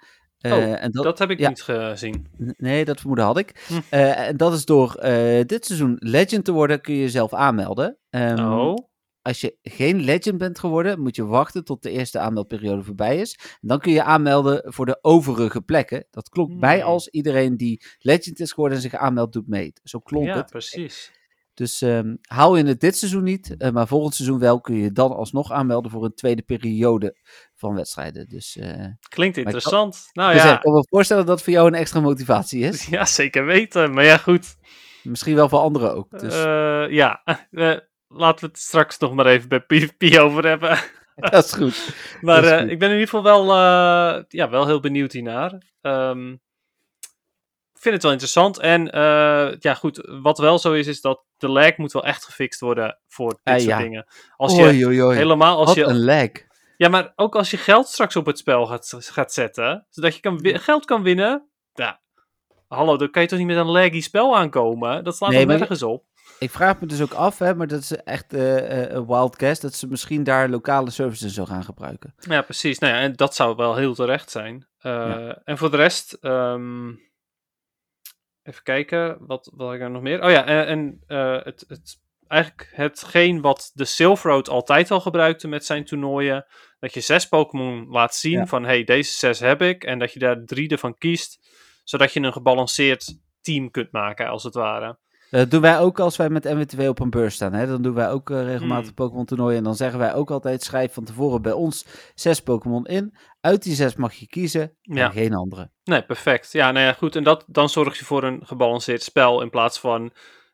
Eh, Oh, en Dat heb ik ja. niet gezien. Nee, dat vermoeden had ik. Hm. Eh, en dat is door eh, dit seizoen Legend te worden, kun je jezelf aanmelden. Ehm, oh, Als je geen Legend bent geworden, moet je wachten tot de eerste aanmeldperiode voorbij is. En dan kun je aanmelden voor de overige plekken. Dat klonk bij Hmm. als iedereen die Legend is geworden en zich aanmeldt, doet mee. Zo klonk ja, het. precies. Dus ehm haal je het dit seizoen niet, maar volgend seizoen wel, kun je dan alsnog aanmelden voor een tweede periode van wedstrijden. Dus, eh Klinkt kan- interessant. Nou dus, ja. ik kan me voorstellen dat voor jou een extra motivatie is. (laughs) Ja, zeker weten. Maar ja, goed. Misschien wel voor anderen ook. Dus Eh, ja, (laughs) Eh, laten we het straks nog maar even bij PvP over hebben. (laughs) dat is goed. Maar Dat is goed. ik ben in ieder geval wel, ja, wel heel benieuwd hiernaar. Ehm, ik vind het wel interessant. En ja, goed, wat wel zo is, is dat de lag moet wel echt gefixt worden voor dit Eh, soort ja. dingen. Als je Oei, oei, oei. helemaal als Wat je een lag. Ja, maar ook als je geld straks op het spel gaat, gaat zetten, zodat je kan geld kan winnen. Ja, hallo, dan kan je toch niet met een laggy spel aankomen? Dat slaat Nee, er maar- nergens op. Ik vraag me dus ook af, hè, maar dat is echt eh, eh, een wild guess, dat ze misschien daar lokale services zo gaan gebruiken. Ja, precies. Nou ja, en dat zou wel heel terecht zijn. Eh, Ja. En voor de rest, ehm, even kijken, wat, wat ik er nog meer? Oh ja, en, en het, het, eigenlijk hetgeen wat de Silver Road altijd al gebruikte met zijn toernooien, dat je zes Pokémon laat zien Ja. van, hey, deze zes heb ik, en dat je daar drie ervan kiest, zodat je een gebalanceerd team kunt maken, als het ware. Dat doen wij ook als wij met MW2 op een beurs staan. Hè? Dan doen wij ook eh, regelmatig Hmm. Pokémon toernooien. En dan zeggen wij ook altijd, schrijf van tevoren bij ons zes Pokémon in. Uit die zes mag je kiezen Ja. en geen andere. Nee, perfect. Ja, nou ja, goed. En dat, dan zorg je voor een gebalanceerd spel in plaats van,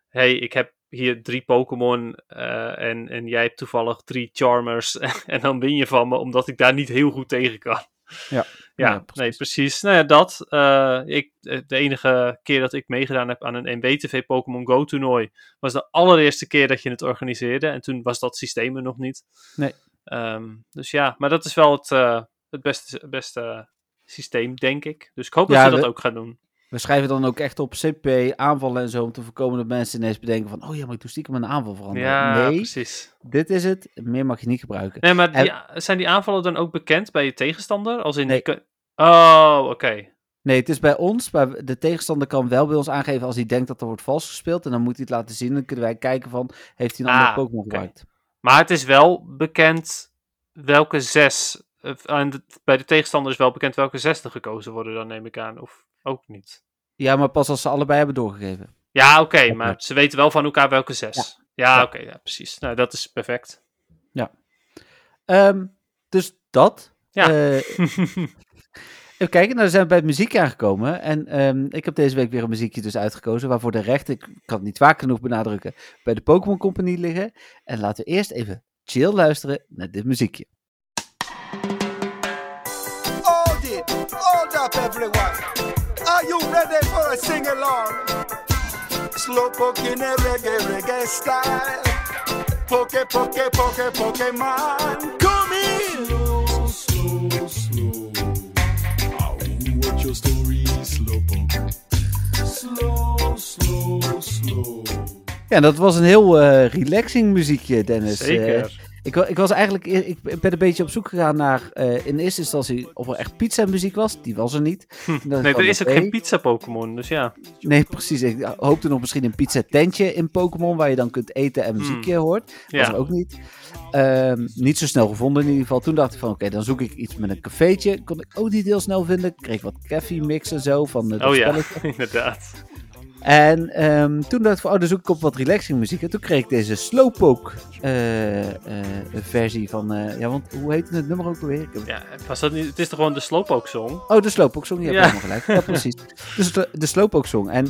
hey, ik heb hier drie Pokémon eh, en, en jij hebt toevallig drie Charmers (laughs) en dan win je van me, omdat ik daar niet heel goed tegen kan. Ja. Ja, Ja, precies. nee, precies. Nou ja, dat. eh, ik, eh, de enige keer dat ik meegedaan heb aan een NBTV Pokémon Go toernooi, was de allereerste keer dat je het organiseerde. En toen was dat systeem er nog niet. Nee. Ehm, dus ja, maar dat is wel het, het beste, beste systeem, denk ik. Dus ik hoop Ja, dat ze dat we- ook gaan doen. We schrijven dan ook echt op CP aanvallen en zo, om te voorkomen dat mensen ineens bedenken van, oh ja, maar ik doe stiekem een aanval veranderen. Ja, nee, precies. dit is het. Meer mag je niet gebruiken. Nee, maar En- zijn die aanvallen dan ook bekend bij je tegenstander? Als in Nee. die kun- Oh, oké. Nee, het is bij ons, maar de tegenstander kan wel bij ons aangeven als hij denkt dat er wordt vals gespeeld. En dan moet hij het laten zien. Dan kunnen wij kijken van, heeft hij een andere Ah, Pokémon oké. gebruikt? Maar het is wel bekend welke zes. eh, En bij de tegenstander is wel bekend welke zes er gekozen worden, dan neem ik aan. Of ook niet. Ja, maar pas als ze allebei hebben doorgegeven. Ja, oké, maar ze weten wel van elkaar welke zes. Ja, Ja. oké, ja, precies. Nou, dat is perfect. Ehm, dus dat. Ja. Eh, (laughs) even kijken, nou dan zijn we bij het muziek aangekomen. En ehm, ik heb deze week weer een muziekje dus uitgekozen. Waarvoor de rechten, ik kan het niet vaak genoeg benadrukken, bij de Pokémon Company liggen. En laten we eerst even chill luisteren naar dit muziekje. Hold it, hold up everyone. Are you ready for a sing along? Slowpoke in a reggae, reggae style. Poke, poke, poke, Pokemon. Come in! Slow, slow, slow. Ah, what your story, Slowpoke? Slow, slow, slow. Ja, dat was een heel eh, relaxing muziekje, Dennis. Eh, Zeker. Ik, ik was eigenlijk, ik ben een beetje op zoek gegaan naar eh, in eerste instantie of er echt pizza muziek was. Die was er niet. Hm. Nee, er is ook geen pizza Pokémon, dus ja. Nee, precies. Ik hoopte nog misschien een pizza tentje in Pokémon waar je dan kunt eten en muziekje hoort. Was Hmm. Ja. er ook niet. Ehm, niet zo snel gevonden in ieder geval. Toen dacht ik van oké, dan zoek ik iets met een cafeetje. Kon ik ook niet heel snel vinden. Ik kreeg wat koffie mix en zo van eh, dat Oh ja, spelletje. (laughs) inderdaad. En ehm, toen dacht ik van oh, dan zoek ik op wat relaxing muziek. En toen kreeg ik deze Slowpoke eh, eh, versie van, eh, ja want hoe heette het nummer ook alweer? Ja, was dat niet, het is toch gewoon de Slowpoke song? Oh, de Slowpoke Song, je hebt Ja. helemaal gelijk. Ja, precies. (laughs) Dus de, de Slowpoke Song. En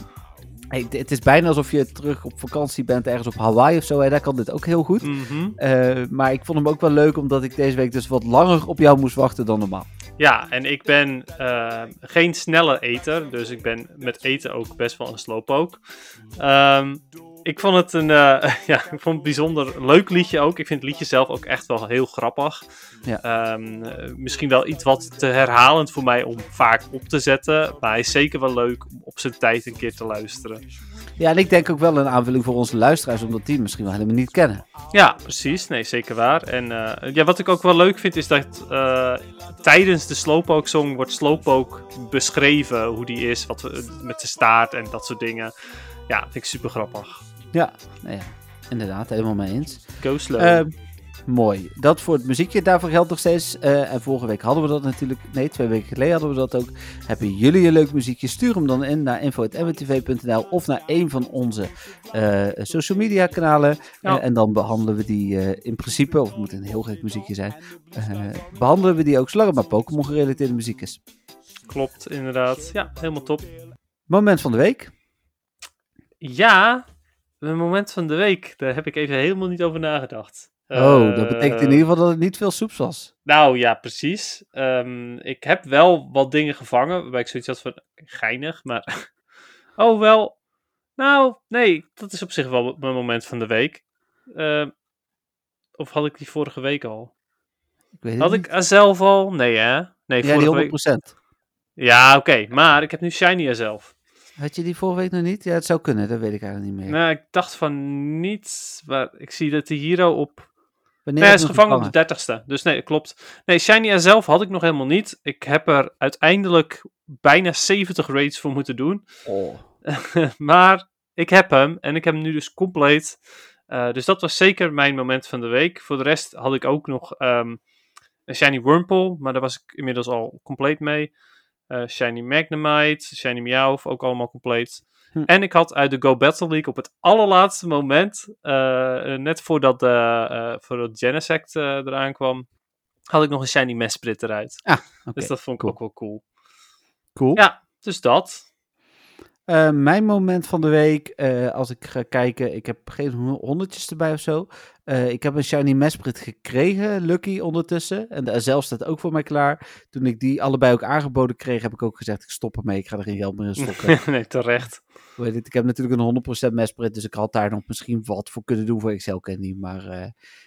hey, het is bijna alsof je terug op vakantie bent ergens op Hawaii of zo. Hè. Daar kan dit ook heel goed. Mhm. Maar ik vond hem ook wel leuk omdat ik deze week dus wat langer op jou moest wachten dan normaal. Ja, en ik ben eh, geen snelle eter, dus ik ben met eten ook best wel een slowpoke. Ehm, ik vond het een, eh, (laughs) ja, ik vond het bijzonder leuk liedje ook. Ik vind het liedje zelf ook echt wel heel grappig. Ja. Ehm, eh, misschien wel iets wat te herhalend voor mij om vaak op te zetten, maar hij is zeker wel leuk om op zijn tijd een keer te luisteren. Ja, en ik denk ook wel een aanvulling voor onze luisteraars, omdat die hem misschien wel helemaal niet kennen. Ja, precies. Nee, zeker waar. En eh, ja, wat ik ook wel leuk vind is dat eh, tijdens de Slowpoke song wordt Slowpoke beschreven hoe die is, wat we, met de staart en dat soort dingen. Ja, vind ik super grappig. Ja, nou ja, inderdaad, helemaal mee eens. Go slow. Ehm, mooi. Dat voor het muziekje. Daarvoor geldt nog steeds. eh, en vorige week hadden we dat natuurlijk. Nee, twee weken geleden hadden we dat ook. Hebben jullie een leuk muziekje? Stuur hem dan in naar info.mwtv.nl of naar een van onze eh, social media kanalen. Ja. Eh, en dan behandelen we die in principe, of het moet een heel gek muziekje zijn, eh, behandelen we die ook zolang het maar Pokémon gerelateerde muziek is. Klopt, inderdaad. Ja, helemaal top. Moment van de week. Ja, een moment van de week. Daar heb ik even helemaal niet over nagedacht. Oh, dat betekent in Eh, ieder geval dat het niet veel soeps was. Nou ja, precies. Ehm, ik heb wel wat dingen gevangen waarbij ik zoiets had van geinig, maar. (laughs) Oh, wel. Nou, nee, dat is op zich wel mijn moment van de week. Ehm, of had ik die vorige week al? Ik weet Had niet. ik zelf al? Nee, hè? Nee, Ja, die vorige week. 100%. Ja, oké, maar ik heb nu Shiny zelf. Had je die vorige week nog niet? Ja, het zou kunnen, dat weet ik eigenlijk niet meer. Nou, ik dacht van niet. Maar ik zie dat die Hero op Wanneer Nee, hij is gevangen op de 30ste. Dus nee, klopt. Nee, Shiny R zelf had ik nog helemaal niet. Ik heb er uiteindelijk bijna 70 raids voor moeten doen. Oh. (laughs) maar ik heb hem en ik heb hem nu dus compleet. Eh, dus dat was zeker mijn moment van de week. Voor de rest had ik ook nog ehm, een Shiny Wurmple, maar daar was ik inmiddels al compleet mee. Eh, Shiny Magnemite, Shiny Meowth, ook allemaal compleet. Hm. En ik had uit de Go Battle League op het allerlaatste moment, eh, net voordat, de, eh voordat Genesect eh, eraan kwam, had ik nog een Shiny Mesprit eruit. Oké, dus dat vond ik cool. ook wel cool. cool. Ja, dus dat. Mijn moment van de week, als ik ga kijken, ik heb geen ho- honderdjes erbij of zo. Eh, ik heb een Shiny Mesprit gekregen, Lucky ondertussen. En de zelf staat ook voor mij klaar. Toen ik die allebei ook aangeboden kreeg, heb ik ook gezegd, ik stop ermee, ik ga er geen geld meer in stoppen. (laughs) nee, terecht. Heet het? Ik heb natuurlijk een 100% Mesprit, dus ik had daar nog misschien wat voor kunnen doen voor Excel Candy. Maar eh,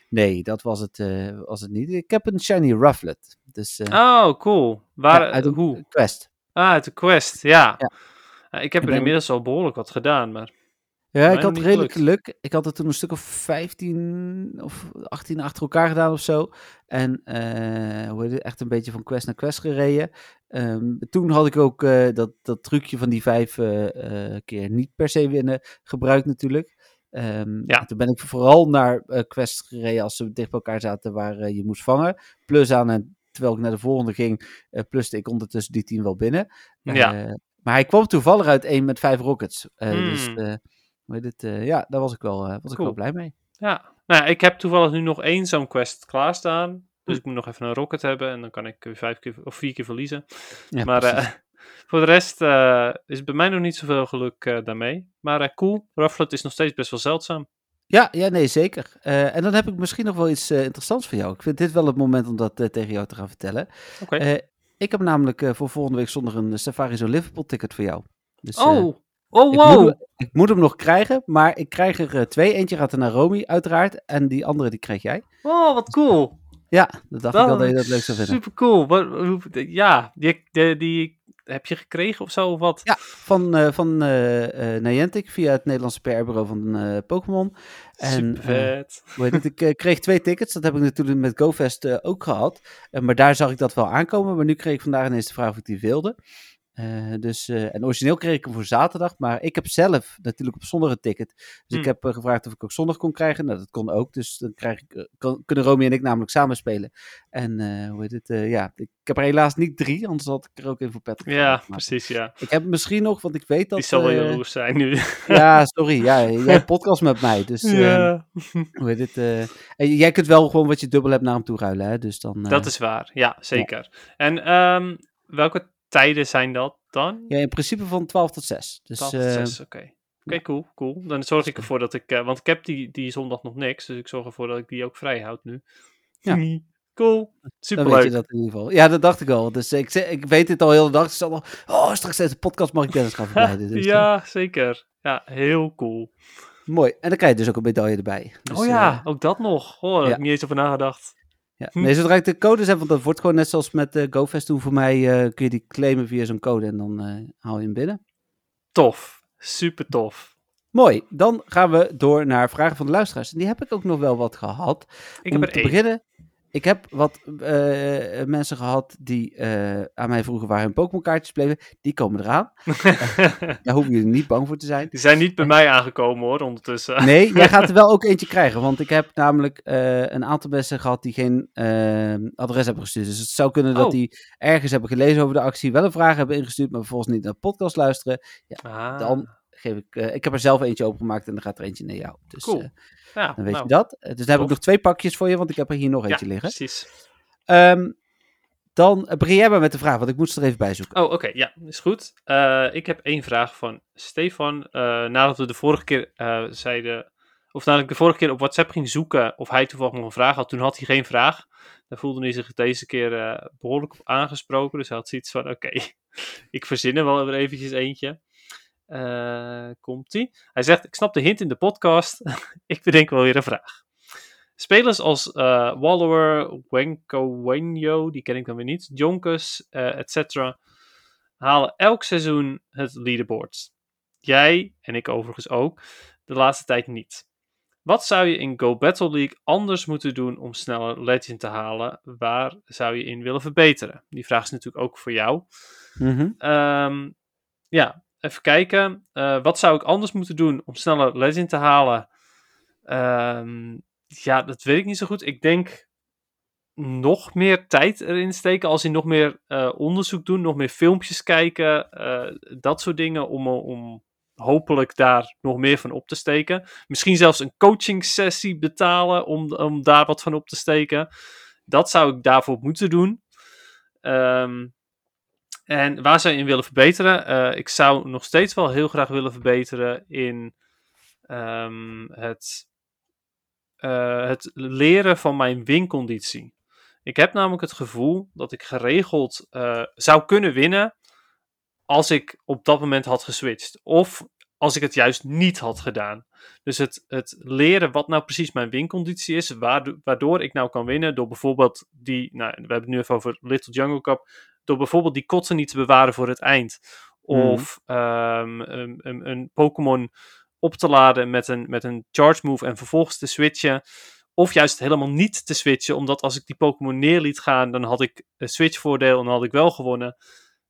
nee, dat was het, eh, was het niet. Ik heb een Shiny Rufflet. Dus Oh, cool. Waar, ja, uit hoe? quest. Ah, uit de quest, ja. Ja. Ik heb En er inmiddels al behoorlijk wat gedaan, maar... Ja, ik had redelijk gelukt. geluk. Ik had het toen een stuk of 15 of 18 achter elkaar gedaan of zo. En eh, hoe heet het, echt een beetje van quest naar quest gereden. Ehm, toen had ik ook eh, dat, dat trucje van die vijf eh, keer niet per se winnen gebruikt natuurlijk. Ehm, Ja. en Toen ben ik vooral naar quests gereden als ze dicht bij elkaar zaten waar je moest vangen. Plus aan, en terwijl ik naar de volgende ging, pluste ik ondertussen die tien wel binnen. Ja. Maar hij kwam toevallig uit één met vijf rockets. Eh, Dus Eh, heet het, eh, ja, daar was ik wel, eh, was ik wel blij mee. Ja. Nou, ja, ik heb toevallig nu nog één zo'n quest klaarstaan. Dus ik moet nog even een rocket hebben en dan kan ik weer vijf keer of vier keer verliezen. Ja, maar eh, (laughs) voor de rest eh, is bij mij nog niet zoveel geluk eh, daarmee. Maar eh, cool, Rufflet is nog steeds best wel zeldzaam. Ja, ja, nee, zeker. Eh, en dan heb ik misschien nog wel iets eh, interessants voor jou. Ik vind dit wel het moment om dat eh, tegen jou te gaan vertellen. Oké. Eh, ik heb namelijk eh, voor volgende week zondag een Safari Zo Liverpool ticket voor jou. Dus, eh, oh, ik, wow. moet hem, ik moet hem nog krijgen, maar ik krijg er eh, twee. Eentje gaat er naar Romy, uiteraard. En die andere die krijg jij. Oh, wat cool. Ja, dat dacht ik wel dat je dat leuk zou vinden. Super cool. Wat, hoe- ja, die, die, die heb je gekregen of zo of wat? Ja, van, eh van eh, Niantic via het Nederlandse PR-bureau van Pokémon. En, Super vet. Het? Ik kreeg twee tickets. Dat heb ik natuurlijk met GoFest ook gehad. Eh, maar daar zag ik dat wel aankomen. Maar nu kreeg ik vandaag ineens de vraag of ik die wilde. Eh, dus, eh, en origineel kreeg ik hem voor zaterdag. Maar ik heb zelf natuurlijk op zondag een ticket. Dus ik Hmm. heb eh, gevraagd of ik ook zondag kon krijgen. Nou, dat kon ook. Dus dan krijg ik, kan, kunnen Romy en ik namelijk samen spelen. En hoe heet het? ja, ik, heb er helaas niet drie. Anders had ik er ook in voor Patrick Ja, precies, ja. Ik heb misschien nog, want ik weet dat... Die zal wel jaloers zijn nu. (laughs) ja, sorry. Ja, jij podcast met mij. Dus eh, (laughs) ja, hoe heet het? en jij kunt wel gewoon wat je dubbel hebt naar hem toe ruilen, hè? Dus dan. dat is waar. Ja, zeker. En ehm, welke tijden zijn dat dan? Ja, in principe van 12 tot 6. Dus 12 tot eh, 6, oké. Oké, cool, cool. Dan zorg ik ervoor dat ik... eh, want ik heb die, die zondag nog niks, dus ik zorg ervoor dat ik die ook vrij houd nu. Ja. (laughs) Cool. dan weet je Superleuk. dat in ieder geval. Ja, dat dacht ik al. Dus ik, ik weet dit al heel de dag. Dus al, oh, straks deze podcast mag ik Dennis gaan verleiden. (laughs) Dus, eh, ja, zeker. Ja, heel cool. mooi. En dan krijg je dus ook een medaille erbij. Dus, oh ja, eh, ook dat nog. Oh, daar heb ja. ik niet eens over nagedacht. Ja. Hm. Nee, zodra ik de codes heb, want dat wordt gewoon net zoals met eh GoFest toen voor mij, eh, kun je die claimen via zo'n code en dan eh, haal je hem binnen. Tof. Super tof. Mooi, dan gaan we door naar vragen van de luisteraars. En die heb ik ook nog wel wat gehad. Ik Om heb er te één. beginnen, heb wat eh, mensen gehad die eh, aan mij vroegen waar hun Pokémon kaartjes bleven. Die komen eraan. (laughs) Daar hoeven jullie niet bang voor te zijn. Die zijn niet bij mij aangekomen hoor, ondertussen. Nee, jij gaat er wel ook (laughs) eentje krijgen. Want ik heb namelijk eh, een aantal mensen gehad die geen eh, adres hebben gestuurd. Dus het zou kunnen dat Oh. die ergens hebben gelezen over de actie, wel een vraag hebben ingestuurd, maar vervolgens niet naar de podcast luisteren. Ah, Dan geef ik, eh, ik heb er zelf eentje opengemaakt en dan gaat er eentje naar jou. Dus Cool. eh, ja, dan weet nou, je dat. Eh, Dus dan heb ik nog twee pakjes voor je, want ik heb er hier nog Ja, eentje liggen. precies. Ehm, dan begin jij maar met de vraag, want ik moet ze er even bij zoeken. Oh, oké, ja, is goed. Ik heb één vraag van Stefan. Nadat we de vorige keer zeiden, of nadat ik de vorige keer op WhatsApp ging zoeken of hij toevallig nog een vraag had, toen had hij geen vraag. Daar voelde hij zich deze keer eh, behoorlijk op aangesproken. Dus hij had zoiets van: oké, (laughs) ik verzin er wel weer eventjes eentje. Eh, Komt-ie? Hij zegt: Ik snap de hint in de podcast. (laughs) ik bedenk wel weer een vraag. Spelers als eh, Wallower, Wenko die ken ik dan weer niet, Jonkus, eh etc. halen elk seizoen het leaderboard. Jij, en ik overigens ook, de laatste tijd niet. Wat zou je in Go Battle League anders moeten doen om sneller Legend te halen? Waar zou je in willen verbeteren? Die vraag is natuurlijk ook voor jou. Mhm. Ehm, ja, even kijken. Eh, wat zou ik anders moeten doen om sneller Legend te halen? Ehm, ja, dat weet ik niet zo goed. Ik denk nog meer tijd erin steken. Als in nog meer eh, onderzoek doen, nog meer filmpjes kijken. eh, dat soort dingen om, om hopelijk daar nog meer van op te steken. Misschien zelfs een coaching sessie betalen om, om daar wat van op te steken. Dat zou ik daarvoor moeten doen. Ehm, en waar zou je in willen verbeteren? Eh, ik zou nog steeds wel heel graag willen verbeteren in ehm, het, eh, het leren van mijn winconditie. Ik heb namelijk het gevoel dat ik geregeld eh, zou kunnen winnen als ik op dat moment had geswitcht. Of als ik het juist niet had gedaan. Dus het, het leren wat nou precies mijn winconditie is, waardo- waardoor ik nou kan winnen door bijvoorbeeld die, nou, we hebben het nu even over Little Jungle Cup, door bijvoorbeeld die kotsen niet te bewaren voor het eind. Of ehm, een, een, een Pokémon op te laden met een, met een charge move en vervolgens te switchen. Of juist helemaal niet te switchen, omdat als ik die Pokémon neer liet gaan, dan had ik een switchvoordeel en dan had ik wel gewonnen.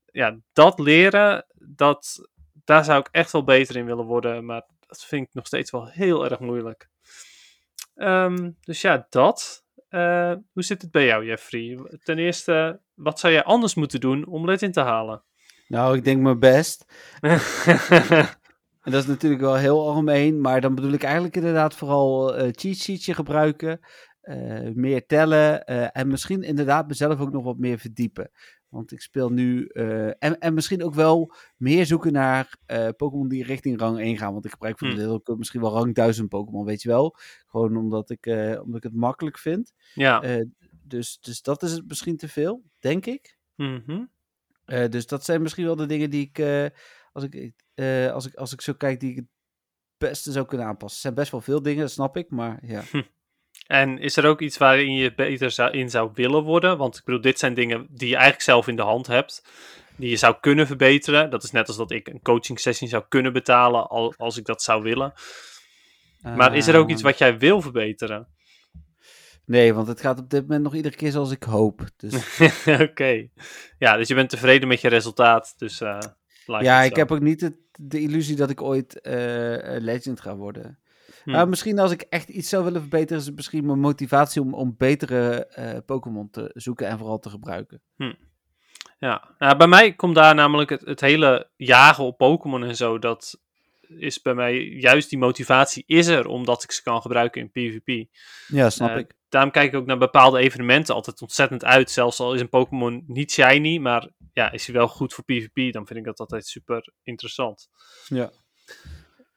Ja, dat leren, dat, daar zou ik echt wel beter in willen worden, maar dat vind ik nog steeds wel heel erg moeilijk. Ehm, dus ja, dat. Eh, hoe zit het bij jou, Jeffrey? Ten eerste, wat zou jij anders moeten doen om Legend te halen? Nou, ik denk mijn best. (laughs) En dat is natuurlijk wel heel algemeen, maar dan bedoel ik eigenlijk inderdaad vooral eh cheat sheetje gebruiken. eh, meer tellen eh, en misschien inderdaad mezelf ook nog wat meer verdiepen. Want ik speel nu, en, en misschien ook wel meer zoeken naar Pokémon die richting rang 1 gaan. Want ik gebruik voor de Hmm. deel ook misschien wel rang 1000 Pokémon, weet je wel. Gewoon omdat ik, omdat ik het makkelijk vind. Ja. Dus, dus dat is het misschien te veel, denk ik. Mhm. Eh, dus dat zijn misschien wel de dingen die ik, eh, als, ik eh, als, ik, als ik zo kijk, die ik het beste zou kunnen aanpassen. Er zijn best wel veel dingen, dat snap ik, maar ja. En is er ook iets waarin je beter zou, in zou willen worden? Want ik bedoel, dit zijn dingen die je eigenlijk zelf in de hand hebt. Die je zou kunnen verbeteren. Dat is net als dat ik een coaching sessie zou kunnen betalen al, als ik dat zou willen. Maar is er ook iets Eh, wat jij wil verbeteren? Nee, want het gaat op dit moment nog iedere keer zoals ik hoop. Dus (laughs) Oké. Ja, dus je bent tevreden met je resultaat. Dus eh ja, ik zo. heb ook niet het, de illusie dat ik ooit eh, legend ga worden. Hm. Nou, misschien als ik echt iets zou willen verbeteren, is het misschien mijn motivatie om, om betere eh, Pokémon te zoeken en vooral te gebruiken. Ja, nou, bij mij komt daar namelijk het, het hele jagen op Pokémon en zo. Dat is bij mij juist die motivatie is er omdat ik ze kan gebruiken in PvP. Ja, snap ik. Daarom kijk ik ook naar bepaalde evenementen altijd ontzettend uit. Zelfs al is een Pokémon niet shiny, maar ja, is hij wel goed voor PvP, dan vind ik dat altijd super interessant. Ja.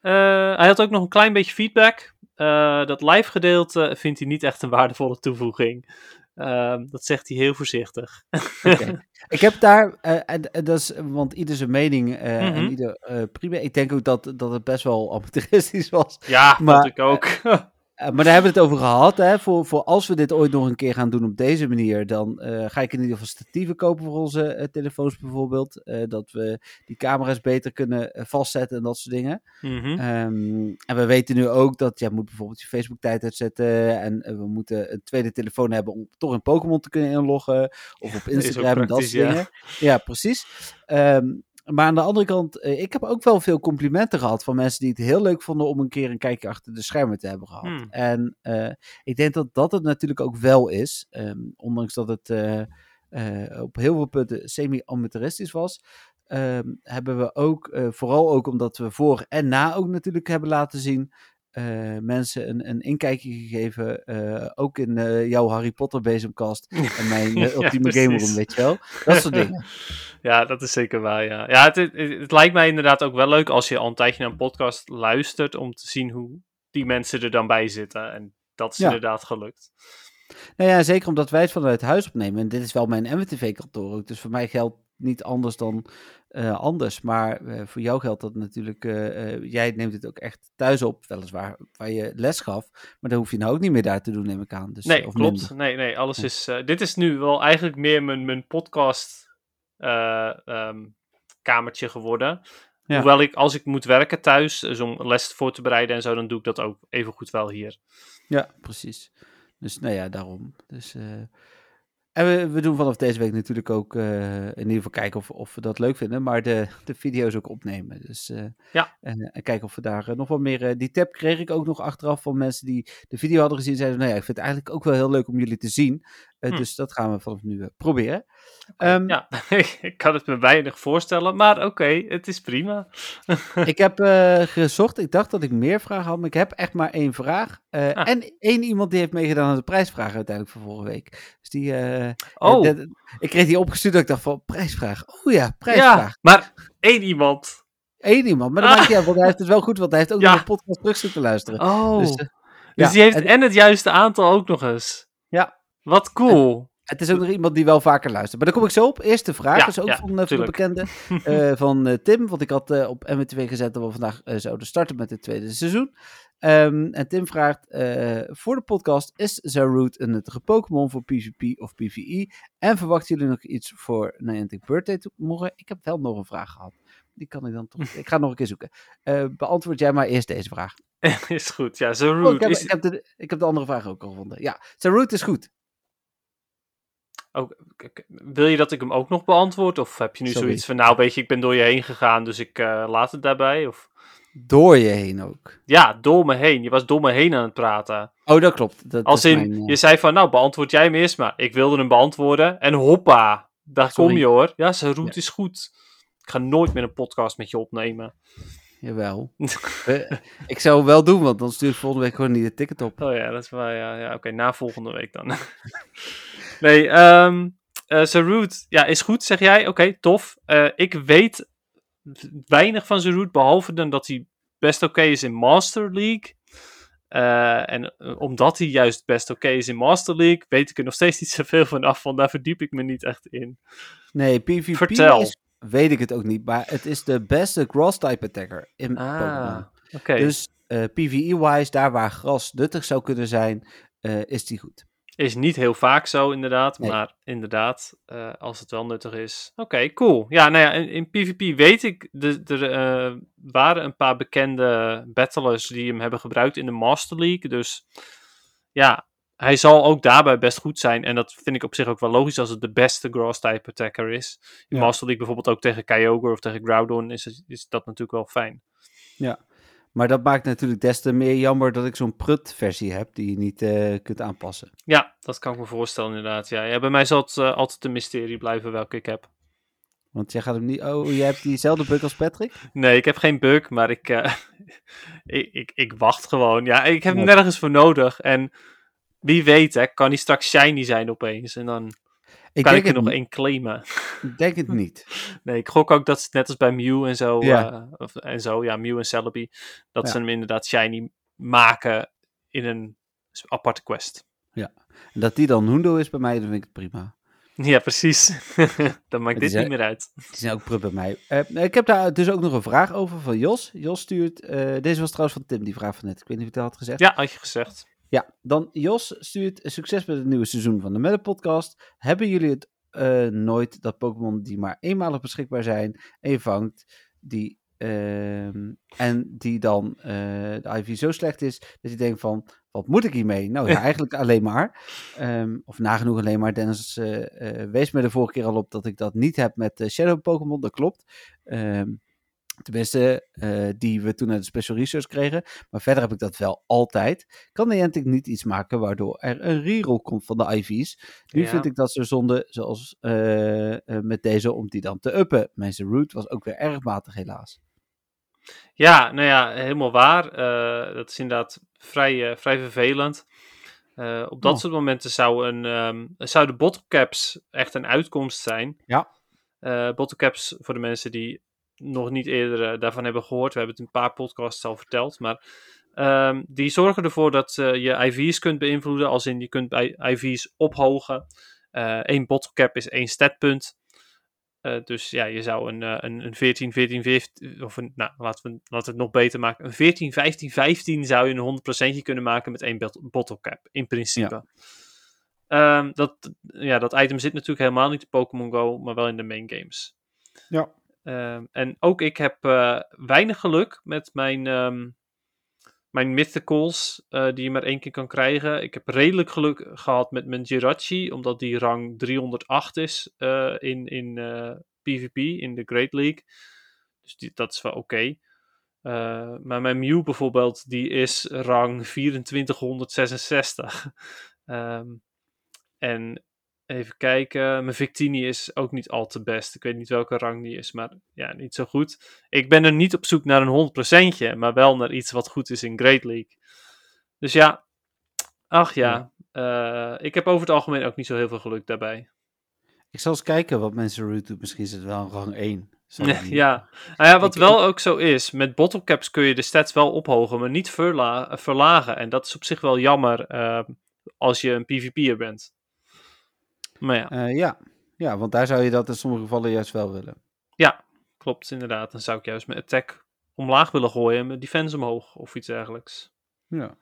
Eh, hij had ook nog een klein beetje feedback. Eh, dat live gedeelte vindt hij niet echt een waardevolle toevoeging. Ehm, dat zegt hij heel voorzichtig. (laughs) Ik heb daar, eh, dat is, want ieder zijn mening Mhm. en ieder eh, prima. Ik denk ook dat, dat het best wel amateuristisch was. Ja, Maar, vond ik ook. (laughs) Eh, maar daar hebben we het over gehad. Hè? Voor, voor als we dit ooit nog een keer gaan doen op deze manier, dan eh, ga ik in ieder geval statieven kopen voor onze eh, telefoons bijvoorbeeld. Dat we die camera's beter kunnen vastzetten en dat soort dingen. Mhm. Ehm, en we weten nu ook dat je moet bijvoorbeeld je Facebook tijd uitzetten. En we moeten een tweede telefoon hebben om toch een Pokémon te kunnen inloggen. Of op (laughs) Instagram en dat soort ja. dingen. Ja, precies. Ehm, maar aan de andere kant, eh, ik heb ook wel veel complimenten gehad van mensen die het heel leuk vonden om een keer een kijkje achter de schermen te hebben gehad. Hmm. En eh, ik denk dat dat het natuurlijk ook wel is. ehm, ondanks dat het eh, op heel veel punten semi-amateuristisch was. ehm, hebben we ook, vooral ook omdat we voor en na ook natuurlijk hebben laten zien. Eh, mensen een, een inkijkje gegeven. eh, ook in eh, jouw Harry Potter bezemkast. (laughs) En mijn Ja, ultieme precies. gamer room, weet je wel. Dat soort dingen. (laughs) Ja, dat is zeker waar, ja. Ja, het, het, het lijkt mij inderdaad ook wel leuk als je al een tijdje naar een podcast luistert, om te zien hoe die mensen er dan bij zitten. En dat is Ja. inderdaad gelukt. Nou ja, zeker omdat wij het vanuit huis opnemen. En dit is wel mijn MWTV-kantoor ook. Dus voor mij geldt niet anders dan eh, anders. Maar eh, voor jou geldt dat natuurlijk. eh, jij neemt het ook echt thuis op, weliswaar, waar je les gaf. Maar dan hoef je nou ook niet meer daar te doen, neem ik aan. Dus, Nee, of klopt. minder. Nee, nee, alles Ja. is... dit is nu wel eigenlijk meer mijn, mijn podcast eh, ehm, kamertje geworden. Ja. Hoewel ik, als ik moet werken thuis, dus om les voor te bereiden en zo, dan doe ik dat ook even goed wel hier. Ja, precies. Dus nou ja, daarom. Dus, en we, we doen vanaf deze week natuurlijk ook eh, in ieder geval kijken of, of we dat leuk vinden. Maar de, de video's ook opnemen. Dus eh, Ja. en, en kijken of we daar eh, nog wat meer... eh, die tip kreeg ik ook nog achteraf van mensen die de video hadden gezien. Zeiden, nou ja, ik vind het eigenlijk ook wel heel leuk om jullie te zien. Eh, Hm. Dus dat gaan we vanaf nu eh, proberen. Ehm, Ja, (laughs) ik kan het me weinig voorstellen, maar oké, het is prima. (laughs) Ik heb eh, gezocht. Ik dacht dat ik meer vragen had, maar ik heb echt maar één vraag. Ah. En één iemand die heeft meegedaan aan de prijsvraag uiteindelijk van vorige week. Dus die... Oh, Ja, ik kreeg die opgestuurd dat ik dacht van, prijsvraag. Oh ja, ja, prijsvraag. maar één iemand. Eén iemand. Maar dat Ah. maakt niet uit, want hij heeft het wel goed, want hij heeft ook Ja. nog een podcast terug zitten luisteren. Oh, Dus, dus, ja, die heeft en- en, het juiste aantal ook nog eens. Ja. Wat cool. het is ook nog iemand die wel vaker luistert. Maar daar kom ik zo op. Eerste vraag Ja, is ook ja, van, eh, van de bekende. (laughs) eh, van eh, Tim, want ik had op MW2 gezet dat we vandaag zouden starten met het tweede seizoen. Ehm, en Tim vraagt, voor de podcast, is Zaroot een nuttige Pokémon voor PvP of PvE? En verwachten jullie nog iets voor Niantic Birthday morgen? Ik heb wel nog een vraag gehad. Die kan ik dan toch... (laughs) ik ga nog een keer zoeken. Beantwoord jij maar eerst deze vraag. (laughs) is goed. Ja, zo Oh, ik, heb, is, ik, heb de, ik heb de andere vraag ook al gevonden. Ja, Zaroot is goed. Wil je dat ik hem ook nog beantwoord? Of heb je nu Sorry. zoiets van, nou weet je, ik ben door je heen gegaan, dus ik eh, laat het daarbij? Of... Door je heen ook. Ja, door me heen. Je was door me heen aan het praten. Oh, dat klopt. Dat Als in, mijn, eh, je zei van, nou beantwoord jij hem eerst maar. Ik wilde hem beantwoorden en hoppa. Daar Sorry. kom je hoor. Ja, zijn route Ja. is goed. Ik ga nooit meer een podcast met je opnemen. jawel. (laughs) Eh, ik zou het wel doen, want dan stuur ik volgende week gewoon niet de ticket op. Oh ja, dat is waar. Ja, ja oké, na volgende week dan. (laughs) nee, zijn route, ja, is goed, zeg jij. Oké, tof. Eh, ik weet weinig van route, behalve dan dat hij best oké is in Master League. Eh, en omdat hij juist best oké is in Master League, weet ik er nog steeds niet (laughs) zoveel van af, want daar verdiep ik me niet echt in. Nee, PvP Vertel. is, weet ik het ook niet, maar het is de beste grass-type attacker in Pokémon. oké. Dus PvE-wise, daar waar gras nuttig zou kunnen zijn, is die goed. Is niet heel vaak zo, inderdaad. Nee. Maar inderdaad, eh, als het wel nuttig is. Oké, cool. Ja, nou ja, in, in PvP weet ik, er eh, waren een paar bekende battlers die hem hebben gebruikt in de Master League. Dus ja, hij zal ook daarbij best goed zijn. En dat vind ik op zich ook wel logisch als het de beste Grass-type attacker is. In Ja. Master League bijvoorbeeld ook tegen Kyogre of tegen Groudon is, het- is dat natuurlijk wel fijn. Maar dat maakt natuurlijk des te meer jammer dat ik zo'n prut-versie heb die je niet eh, kunt aanpassen. Ja, dat kan ik me voorstellen inderdaad. Ja, ja bij mij zal het eh, altijd een mysterie blijven welke ik heb. Want jij gaat hem niet... Oh, jij hebt diezelfde bug als Patrick? Nee, ik heb geen bug, maar ik, eh, (laughs) ik, ik, ik wacht gewoon. Ja, ik heb hem nergens voor nodig. En wie weet, hè, kan hij straks shiny zijn opeens. En dan Ik kan ik er nog één claimen. ik denk het (laughs) niet. Nee, ik gok ook dat ze net als bij Mew en zo, Ja. eh, of, en zo ja, Mew en Celebi, dat Ja. ze hem inderdaad shiny maken in een aparte quest. En dat die dan Hundo is bij mij, dan vind ik het prima. (laughs) Ja, precies. (laughs) dan maakt dit niet meer uit. Die zijn ook prut bij mij. Eh, ik heb daar dus ook nog een vraag over van Jos. Jos stuurt... eh, deze was trouwens van Tim, die vraag van net. Ik weet niet of ik dat had gezegd. Ja, had je gezegd. Ja, dan Jos stuurt succes met het nieuwe seizoen van de Meta Podcast. Hebben jullie het eh, nooit dat Pokémon die maar eenmalig beschikbaar zijn en je vangt die ehm, en die dan eh, de IV zo slecht is dat je denkt van wat moet ik hiermee? Nou ja, (laughs) eigenlijk alleen maar. Ehm, of nagenoeg alleen maar. Dennis eh, wees me de vorige keer al op dat ik dat niet heb met Shadow Pokémon. Dat klopt. Ehm, tenminste, eh, die we toen uit de Special Research kregen. Maar verder heb ik dat wel altijd. Kan Niantic niet iets maken waardoor er een reroll komt van de IV's? Nu Ja. vind ik dat ze zonde, zoals eh, eh, met deze, om die dan te uppen. Mijn route was ook weer erg matig helaas. Ja, nou ja, helemaal waar. Dat is inderdaad vrij, vrij vervelend. Op dat Oh. soort momenten zou een, ehm zouden bottlecaps echt een uitkomst zijn. Ja. Bottlecaps, voor de mensen die nog niet eerder eh, daarvan hebben gehoord, we hebben het in een paar podcasts al verteld, maar ehm, die zorgen ervoor dat eh, je IV's kunt beïnvloeden, als in je kunt bij IV's ophogen. Eén bottlecap is één statpunt. Eh, dus ja, je zou een, eh, een, een 14, 14, 15, of een, nou, laten we, laten we het nog beter maken. Een 14, 15, 15 zou je een 100% kunnen maken met één bot- bottle cap, in principe. Ehm, dat, ja, dat item zit natuurlijk helemaal niet in Pokémon Go, maar wel in de main games. Ja. Ehm, en ook ik heb eh, weinig geluk met mijn, ehm, mijn mythicals, eh, die je maar één keer kan krijgen. Ik heb redelijk geluk gehad met mijn Jirachi, omdat die rang 308 is eh, in, in PvP, in de Great League. Dus die, dat is wel oké. Maar mijn Mew bijvoorbeeld, die is rang 2466. (laughs) Ehm, en even kijken, mijn Victini is ook niet al te best. Ik weet niet welke rang die is, maar ja, niet zo goed. Ik ben er niet op zoek naar een 100%, maar wel naar iets wat goed is in Great League. Dus ja, ach ja, eh, ik heb over het algemeen ook niet zo heel veel geluk daarbij. Ik zal eens kijken wat mensen route doet. Misschien is het wel een rang 1. Zou ik niet- ja. Nou ja, wat Ik- wel ook zo is, met bottlecaps kun je de stats wel ophogen, maar niet verla- verlagen. En dat is op zich wel jammer eh, als je een PvP'er bent. Maar ja, Eh, ja. ja, want daar zou je dat in sommige gevallen juist wel willen. klopt inderdaad. Dan zou ik juist mijn attack omlaag willen gooien en mijn defense omhoog of iets dergelijks. Ja.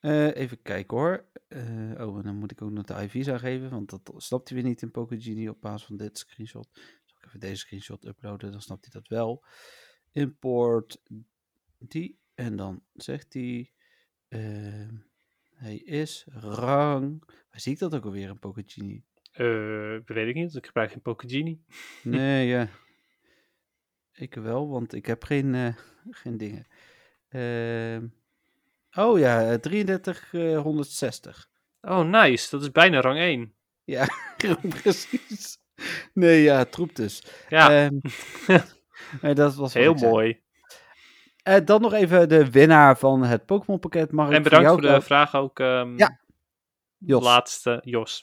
Eh, even kijken hoor. Eh, oh, en dan moet ik ook nog de IV's aangeven, want dat snapt hij weer niet in Pokegenie op basis van dit screenshot. Zal ik even deze screenshot uploaden, dan snapt hij dat wel. Import die, en dan zegt hij, hij is rang, waar zie ik dat ook alweer in Pokegenie? Eh, weet ik niet, ik gebruik geen Pokegenie. (laughs) Nee, ja. Ik wel, want ik heb geen, eh, geen dingen. Ehm, oh ja, eh, 3360. Oh, nice. Dat is bijna rang 1. Ja, (laughs) precies. Nee, ja, troep dus. Ja, Ehm, (laughs) dat was heel mooi. Eh, dan nog even de winnaar van het Pokémon pakket. Mag En bedankt jou voor de vraag ook. ehm, Ja, Jos. Laatste, Jos.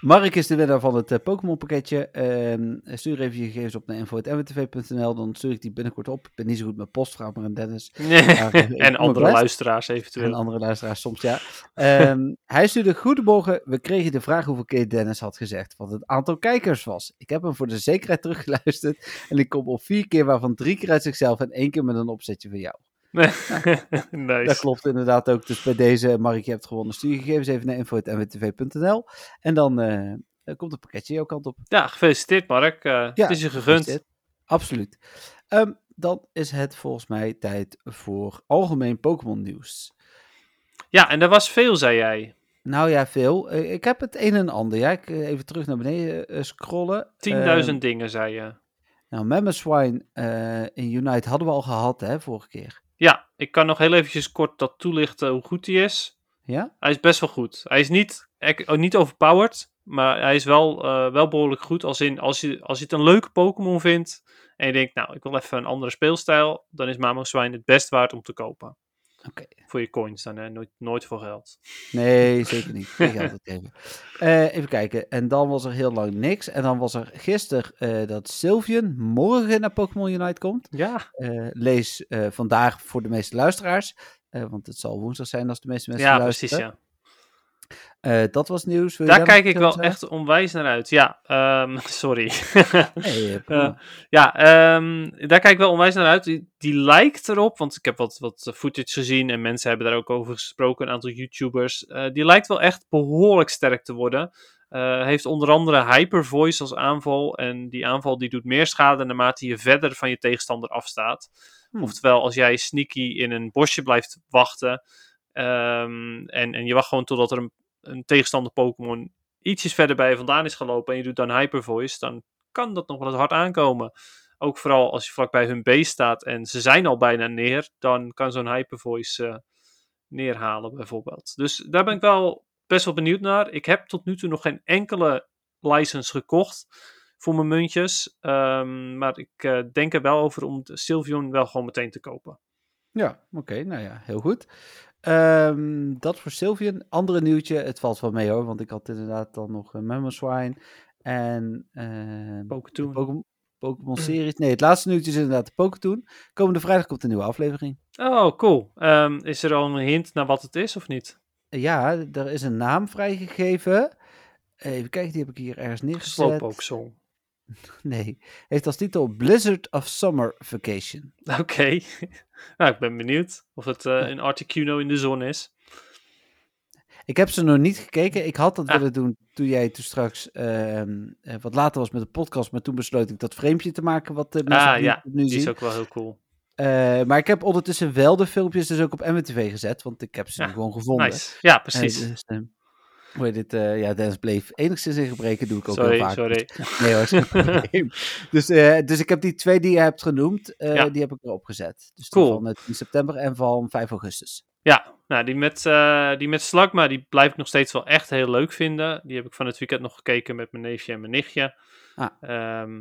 Mark is de winnaar van het eh, Pokémon pakketje. Ehm, stuur even je gegevens op naar info.mwtv.nl. Dan stuur ik die binnenkort op. Ik ben niet zo goed met post, vraag maar aan Dennis. (laughs) en andere luisteraars eventueel. En andere luisteraars soms, ja. Ehm, (laughs) hij stuurde, goedemorgen, we kregen de vraag hoeveel keer Dennis had gezegd wat het aantal kijkers was. Ik heb hem voor de zekerheid teruggeluisterd en ik kom op vier keer, waarvan drie keer uit zichzelf en één keer met een opzetje van jou. (laughs) nice. Dat klopt inderdaad ook. Dus bij deze, Mark, je hebt gewonnen. Stuur je gegevens even naar info.nwtv.nl en dan eh, eh, komt het pakketje jouw kant op. Ja, gefeliciteerd Mark. Eh, Ja, het is je gegund. Absoluut. Ehm, dan is het volgens mij tijd voor algemeen Pokémon nieuws. Ja, en er was veel, zei jij. Nou ja, veel. Eh, ik heb het een en ander. Ja, ik, even terug naar beneden scrollen. 10.000 Ehm, dingen, zei je. nou, Mammothswine eh in Unite hadden we al gehad, hè, vorige keer. Ja, ik kan nog heel eventjes kort dat toelichten hoe goed hij is. Ja? Hij is best wel goed. Hij is niet, oh, niet overpowered, maar hij is wel, eh, wel behoorlijk goed. Als, in, als, je, als je het een leuke Pokémon vindt en je denkt, nou, ik wil even een andere speelstijl, dan is Mamoswine het best waard om te kopen. Voor je coins dan, hè? Nooit, nooit voor geld. Nee, (laughs) zeker niet. Geen geld uitgeven. Eh, even kijken. En dan was er heel lang niks. En dan was er gisteren eh, dat Sylvian morgen naar Pokémon Unite komt. Ja, Eh, lees vandaag voor de meeste luisteraars. want het zal woensdag zijn als de meeste mensen ja luisteren. precies, ja. Eh, dat was nieuws. Wil Daar kijk ik wel zeggen? echt onwijs naar uit. Ja, ehm, (laughs) sorry. (laughs) Eh. Ja, ehm, daar kijk ik wel onwijs naar uit. Die, die lijkt erop, want ik heb wat, wat footage gezien en mensen hebben daar ook over gesproken, een aantal YouTubers. Eh, die lijkt wel echt behoorlijk sterk te worden. Eh, heeft onder andere Hyper Voice als aanval. En die aanval die doet meer schade naarmate je verder van je tegenstander afstaat. Hmm. Oftewel, als jij sneaky in een bosje blijft wachten. ehm, en, en je wacht gewoon totdat er een, een tegenstander Pokémon ietsjes verder bij je vandaan is gelopen. En je doet dan Hyper Voice. Dan kan dat nog wel eens hard aankomen. Ook vooral als je vlakbij hun base staat en ze zijn al bijna neer, dan kan zo'n Hypervoice eh neerhalen bijvoorbeeld. Dus daar ben ik wel best wel benieuwd naar. Ik heb tot nu toe nog geen enkele license gekocht voor mijn muntjes. Ehm, maar ik eh, denk er wel over om Sylveon wel gewoon meteen te kopen. Ja, oké, nou ja, heel goed. Ehm, dat voor Sylvian. Andere nieuwtje, het valt wel mee hoor, want ik had inderdaad dan nog Mammothswine en eh Poketoon. Pokémon series. Nee, het laatste nieuwtje is inderdaad de Poketoon. Komende vrijdag komt een nieuwe aflevering. Oh, cool. Ehm, is er al een hint naar wat het is of niet? Ja, er is een naam vrijgegeven. Even kijken, die heb ik hier ergens neergezet. Slowpoke. (laughs) Nee, heeft als titel Blizzard of Summer Vacation. Oké. (laughs) nou, ik ben benieuwd of het eh, een Articuno in de zon is. Ik heb ze nog niet gekeken. Ik had dat Ah. willen doen toen jij toen straks ehm, eh, wat later was met de podcast. Maar toen besloot ik dat framepje te maken wat de mensen Ah, ja, nu Die zien. is ook wel heel cool. Eh, maar ik heb ondertussen wel de filmpjes dus ook op MWTV gezet. Want ik heb ze gewoon gevonden. Nice. Ja, Eh, precies. dus, eh, hoe heet dit? eh, ja, Dennis bleef enigszins in gebreken. Doe ik ook sorry, heel vaak. sorry. (laughs) Nee hoor, (laughs) dus, eh, dus ik heb die twee die je hebt genoemd, eh, Ja. die heb ik erop gezet. Dus Cool. van eh, 10 september en van 5 augustus. Ja, nou, die met, die met Slugma, die blijf ik nog steeds wel echt heel leuk vinden. Die heb ik van het weekend nog gekeken met mijn neefje en mijn nichtje. Ah. Ehm,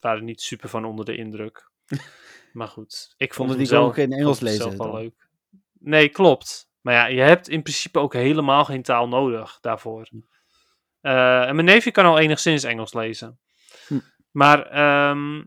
waren niet super van onder de indruk. (laughs) maar goed, ik vond die zelf, geen vond Engels lezen wel dan? leuk. Nee, klopt. Maar ja, je hebt in principe ook helemaal geen taal nodig daarvoor. Eh, en mijn neefje kan al enigszins Engels lezen. Hm. Maar, ehm,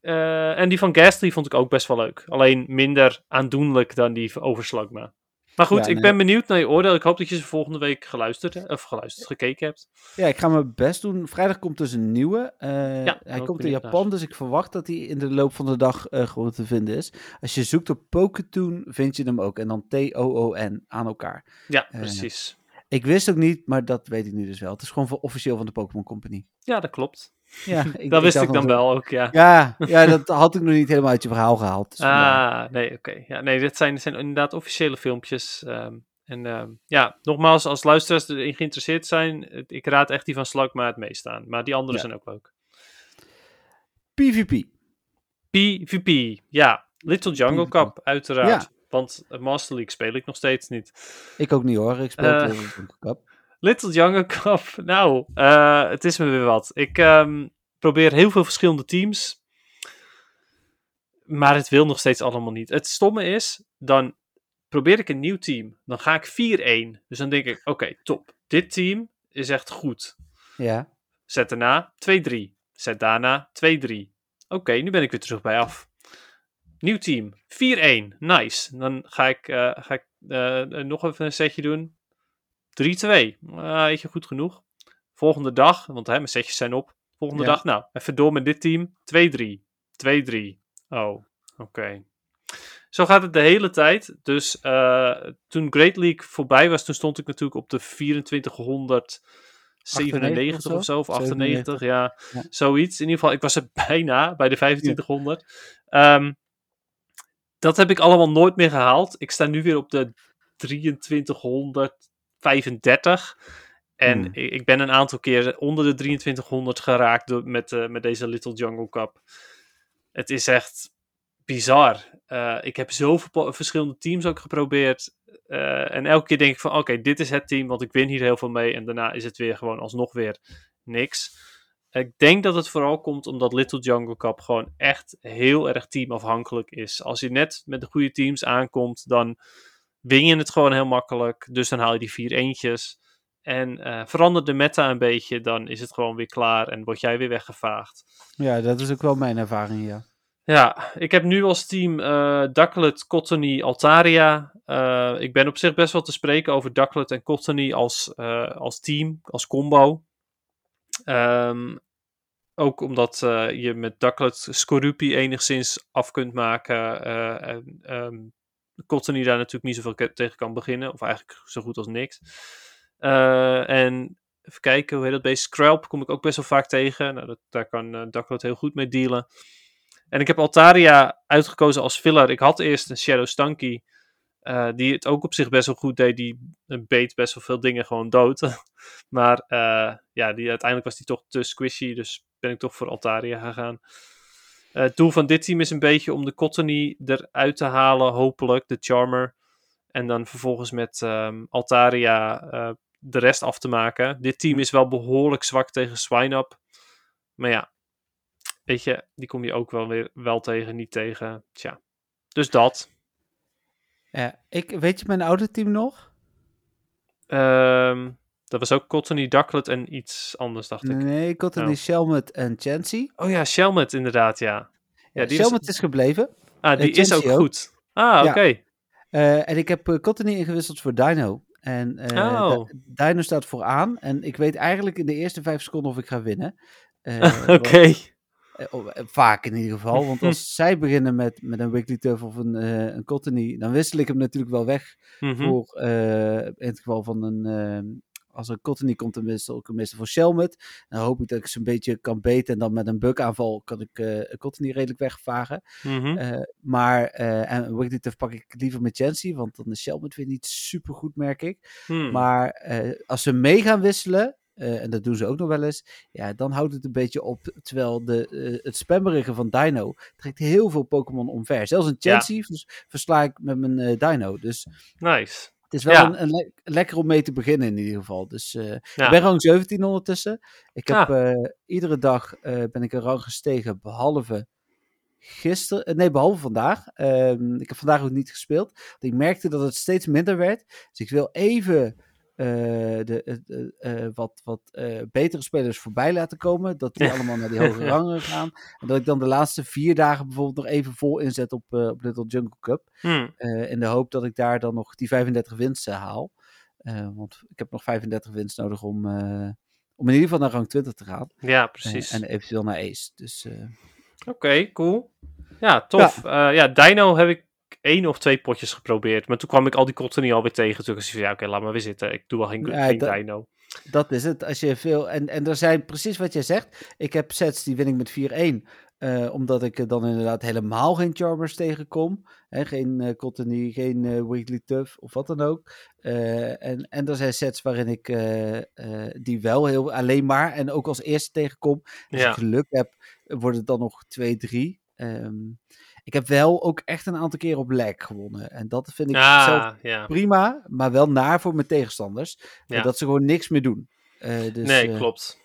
eh, en die van Ghastly vond ik ook best wel leuk. Alleen minder aandoenlijk dan die over Slugma. Maar goed, Ja, ik nee. ben benieuwd naar je oordeel. Ik hoop dat je ze volgende week geluisterd, of geluisterd, gekeken hebt. Ja, ik ga mijn best doen. Vrijdag komt dus een nieuwe. Eh, Ja, hij komt in Japan, naar. dus ik verwacht dat hij in de loop van de dag eh, gewoon te vinden is. Als je zoekt op Poketoon, vind je hem ook. En dan T-O-O-N aan elkaar. Ja, Eh, precies. Ik wist ook niet, maar dat weet ik nu dus wel. Het is gewoon voor, officieel van de Pokémon Company. Ja, dat klopt. Ja, (laughs) dat wist ik dan wel ook, ja. Ja, ja, dat had ik nog niet helemaal uit je verhaal gehaald. Dus. Ah, nee, oké. Ja, nee, dit zijn, dit zijn inderdaad officiële filmpjes. ehm, en ehm, ja, nogmaals, als luisteraars erin geïnteresseerd zijn, ik raad echt die van Slugma het meest aan. Maar die andere Ja. zijn ook leuk. PvP. PvP, ja. Little Jungle PvP. Cup, uiteraard. Ja. Want Master League speel ik nog steeds niet. Ik ook niet hoor, ik speel Eh. Little Jungle Cup. Little Jungle Cup, (laughs) nou, eh, het is me weer wat. Ik ehm, probeer heel veel verschillende teams. maar het wil nog steeds allemaal niet. Het stomme is, dan probeer ik een nieuw team. Dan ga ik 4-1. Dus dan denk ik, oké, top. Dit team is echt goed. Ja. Zet daarna 2-3. Zet daarna 2-3. Oké, nu ben ik weer terug bij af. Nieuw team. 4-1. Nice. Dan ga ik, eh, ga ik eh, nog even een setje doen. 3-2. Ah, weet je, goed genoeg. Volgende dag, want hè, mijn setjes zijn op. Volgende Ja. dag, nou, even door met dit team. 2-3. 2-3. Oh, oké. Zo gaat het de hele tijd. Dus eh, toen Great League voorbij was, toen stond ik natuurlijk op de 2497 of zo, of 98, ja, Ja. zoiets. In ieder geval, ik was er (laughs) bijna bij de 2500. Ehm, dat heb ik allemaal nooit meer gehaald. Ik sta nu weer op de 2335. En Hmm. ik, ben een aantal keer onder de 2300 geraakt door, met, eh, met deze Little Jungle Cup. Het is echt bizar. Eh, ik heb zoveel verschillende teams ook geprobeerd. Eh, en elke keer denk ik van, oké, dit is het team, want ik win hier heel veel mee. En daarna is het weer gewoon alsnog weer niks. Ik denk dat het vooral komt omdat Little Jungle Cup gewoon echt heel erg teamafhankelijk is. Als je net met de goede teams aankomt, dan win je het gewoon heel makkelijk. Dus dan haal je die vier eentjes. En eh verandert de meta een beetje, dan is het gewoon weer klaar en word jij weer weggevaagd. ja, dat is ook wel mijn ervaring, ja. Ja, ik heb nu als team eh Ducklet, Cottony, Altaria. Eh, ik ben op zich best wel te spreken over Ducklet en Cottony als, als team, als combo. Ehm, ook omdat je met Ducklet Skorupi enigszins af kunt maken. eh en Cottony daar natuurlijk niet zoveel tegen kan beginnen. Of eigenlijk zo goed als niks. Eh, en even kijken, hoe heet dat beest? Skrelp kom ik ook best wel vaak tegen. Nou, dat, daar kan eh Ducklet heel goed mee dealen. En ik heb Altaria uitgekozen als filler. Ik had eerst een Shadow Stanky. eh, die het ook op zich best wel goed deed. Die beet best wel veel dingen gewoon dood. (laughs) maar ja, die, uiteindelijk was die toch te squishy. Dus ben ik toch voor Altaria gegaan. Eh, het doel van dit team is een beetje om de Cottony eruit te halen. Hopelijk, de Charmer. En dan vervolgens met ehm, Altaria eh, de rest af te maken. Dit team is wel behoorlijk zwak tegen Swine-Up. Maar ja, weet je, die kom je ook wel weer wel tegen, niet tegen. Tja. Dus dat. ja ik, weet je mijn oude team nog? Ehm, dat was ook Cottony, Ducklet en iets anders, dacht ik. Nee, Oh. die Shelmet en Chancy. Oh ja, Shelmet inderdaad, ja. Ja, die Shelmet is gebleven. ah, die eh, is ook goed. Ah, oké. Eh, en ik heb uh, Cottony ingewisseld voor Dino. En eh, Oh. Dino staat vooraan. En ik weet eigenlijk in de eerste vijf seconden of ik ga winnen. Eh, (laughs) Oké. eh, oh, eh, vaak in ieder geval. Want als (laughs) zij beginnen met, met een Wiggly Tuff of een, eh een Cottony, dan wissel ik hem natuurlijk wel weg Mhm. voor, eh, in het geval van een, eh, als een Cottony komt, ik hem meestal voor Shelmet. Dan hoop ik dat ik ze een beetje kan beten en dan met een bug aanval kan ik eh een Cottony redelijk wegvagen. Mhm. Eh, maar, eh en Wiggly Tuff pak ik liever met Chancy, want dan is Shelmet weer niet super goed, merk ik. Hmm. Maar eh, als ze mee gaan wisselen, eh, en dat doen ze ook nog wel eens, ja, dan houdt het een beetje op. Terwijl de, eh, het spammerige van Dino trekt heel veel Pokémon omver. Zelfs een Ja. Chansey vers- versla ik met mijn eh, Dino. Dus Nice. Het is wel Ja. een, een le- lekker om mee te beginnen in ieder geval. Dus eh, Ja. ik ben rang 17 ondertussen. Ik heb Ah. eh, iedere dag eh, ben ik een rang gestegen, behalve gisteren, nee, behalve vandaag. Ehm, ik heb vandaag ook niet gespeeld. Ik merkte dat het steeds minder werd. Dus ik wil even de, eh, eh, eh, wat, wat eh, betere spelers voorbij laten komen. Dat die Ja. allemaal naar die (laughs) hoge rangen gaan. En dat ik dan de laatste vier dagen bijvoorbeeld nog even vol inzet op, eh, op Little Jungle Cup. Hmm. Eh, in de hoop dat ik daar dan nog die 35 winsten haal. Eh, want ik heb nog 35 winst nodig om, eh, om in ieder geval naar rang 20 te gaan. Ja, Eh, precies. en eventueel naar Ace. Dus eh, Oké, cool. Ja, tof. Ja. ja, Dino heb ik één of twee potjes geprobeerd. Maar toen kwam ik al die kotten niet alweer tegen. Toen was ik ja, oké, laat maar weer zitten. Ik doe wel geen, Ja, geen dat- Dino. dat is het. Als je veel. En, en er zijn precies wat jij zegt. Ik heb sets die win ik met 4-1. eh, omdat ik er dan inderdaad helemaal geen Charmers tegenkom. Hè, geen eh Cottony, geen eh Wiggly Tuff of wat dan ook. Eh, en, en er zijn sets waarin ik eh, eh, die wel heel alleen maar en ook als eerste tegenkom. Als Ja. ik geluk heb, wordt het dan nog 2-3. Ehm, ik heb wel ook echt een aantal keer op lag gewonnen. En dat vind ik zelf Ah, ja. prima, maar wel naar voor mijn tegenstanders. Ja. dat ze gewoon niks meer doen. Eh, dus, nee, eh, klopt.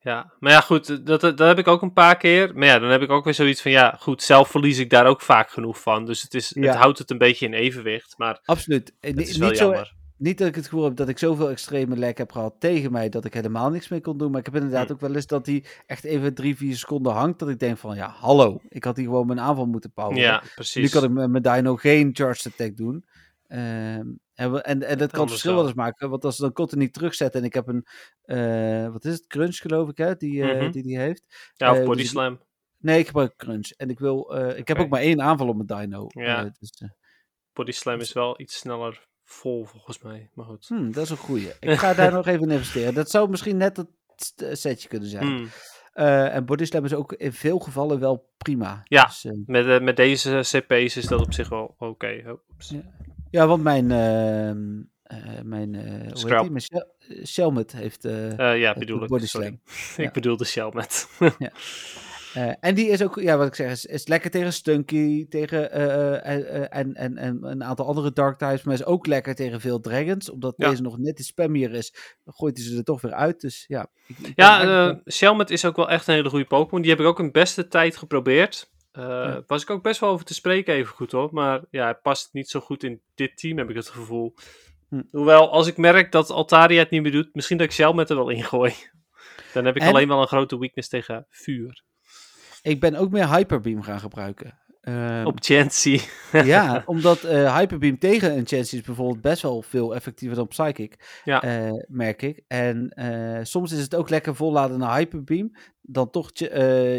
Ja, maar ja, goed, dat, dat, heb ik ook een paar keer. Maar ja, dan heb ik ook weer zoiets van, ja, goed, zelf verlies ik daar ook vaak genoeg van. Dus het, is, Ja. het houdt het een beetje in evenwicht. Maar Absoluut. Eh, het is wel niet, zo, jammer. Niet dat ik het gevoel heb dat ik zoveel extreme lek heb gehad tegen mij dat ik helemaal niks meer kon doen. Maar ik heb inderdaad Hm. ook wel eens dat hij echt even drie, vier seconden hangt. Dat ik denk van ja, hallo. Ik had hier gewoon mijn aanval moeten poweren. Ja, Nu precies. kan ik met mijn Dino geen charge attack doen. Ehm, en, en, en dat kan het verschil wel eens maken. Want als ze dan continu terugzetten en ik heb een, eh, wat is het, crunch geloof ik hè, die eh, Mhm. die, die heeft. Ja, of eh, body dus- slam. Nee, ik gebruik crunch. En ik wil, ik heb ook maar één aanval op mijn Dino. Ja. Dus, Body slam is wel iets sneller vol, volgens mij. Maar goed. Hmm, dat is een goeie. Ik (laughs) ga daar nog even in investeren. Dat zou misschien net het st- setje kunnen zijn. Hmm. Eh, en Body Slam is ook in veel gevallen wel prima. Ja. Dus, eh, Met, eh, met deze CP's is dat op zich wel oké. Ja. ja, want mijn, ehm eh, mijn, eh die? Mijn eh, Shelmet heeft... eh, Eh, ja, bedoel ik. sorry. (laughs) Ja. ik bedoel de shell (laughs) eh, en die is ook, ja, wat ik zeg, is, is lekker tegen Stunky, tegen eh, eh, en, en, en een aantal andere Dark types, maar is ook lekker tegen veel Dragons. Omdat Ja. deze nog net die spammier is, gooit hij ze er toch weer uit. Dus ja. ik- ik ben Ja, eigenlijk- Shelmet is ook wel echt een hele goede Pokémon. Die heb ik ook een beste tijd geprobeerd. Ja. Was ik ook best wel over te spreken even goed hoor. Maar ja, hij past niet zo goed in dit team, heb ik het gevoel. Hm. Hoewel, als ik merk dat Altaria het niet meer doet, misschien dat ik Shelmet er wel ingooi. Dan heb ik En- alleen wel een grote weakness tegen vuur. Ik ben ook meer Hyperbeam gaan gebruiken. Ehm, Op Chancy. (laughs) ja, (laughs) omdat eh, Hyperbeam tegen een Chansey is bijvoorbeeld best wel veel effectiever dan Psychic, Ja. eh, merk ik. En eh, soms is het ook lekker volladen naar Hyperbeam, dan toch ch-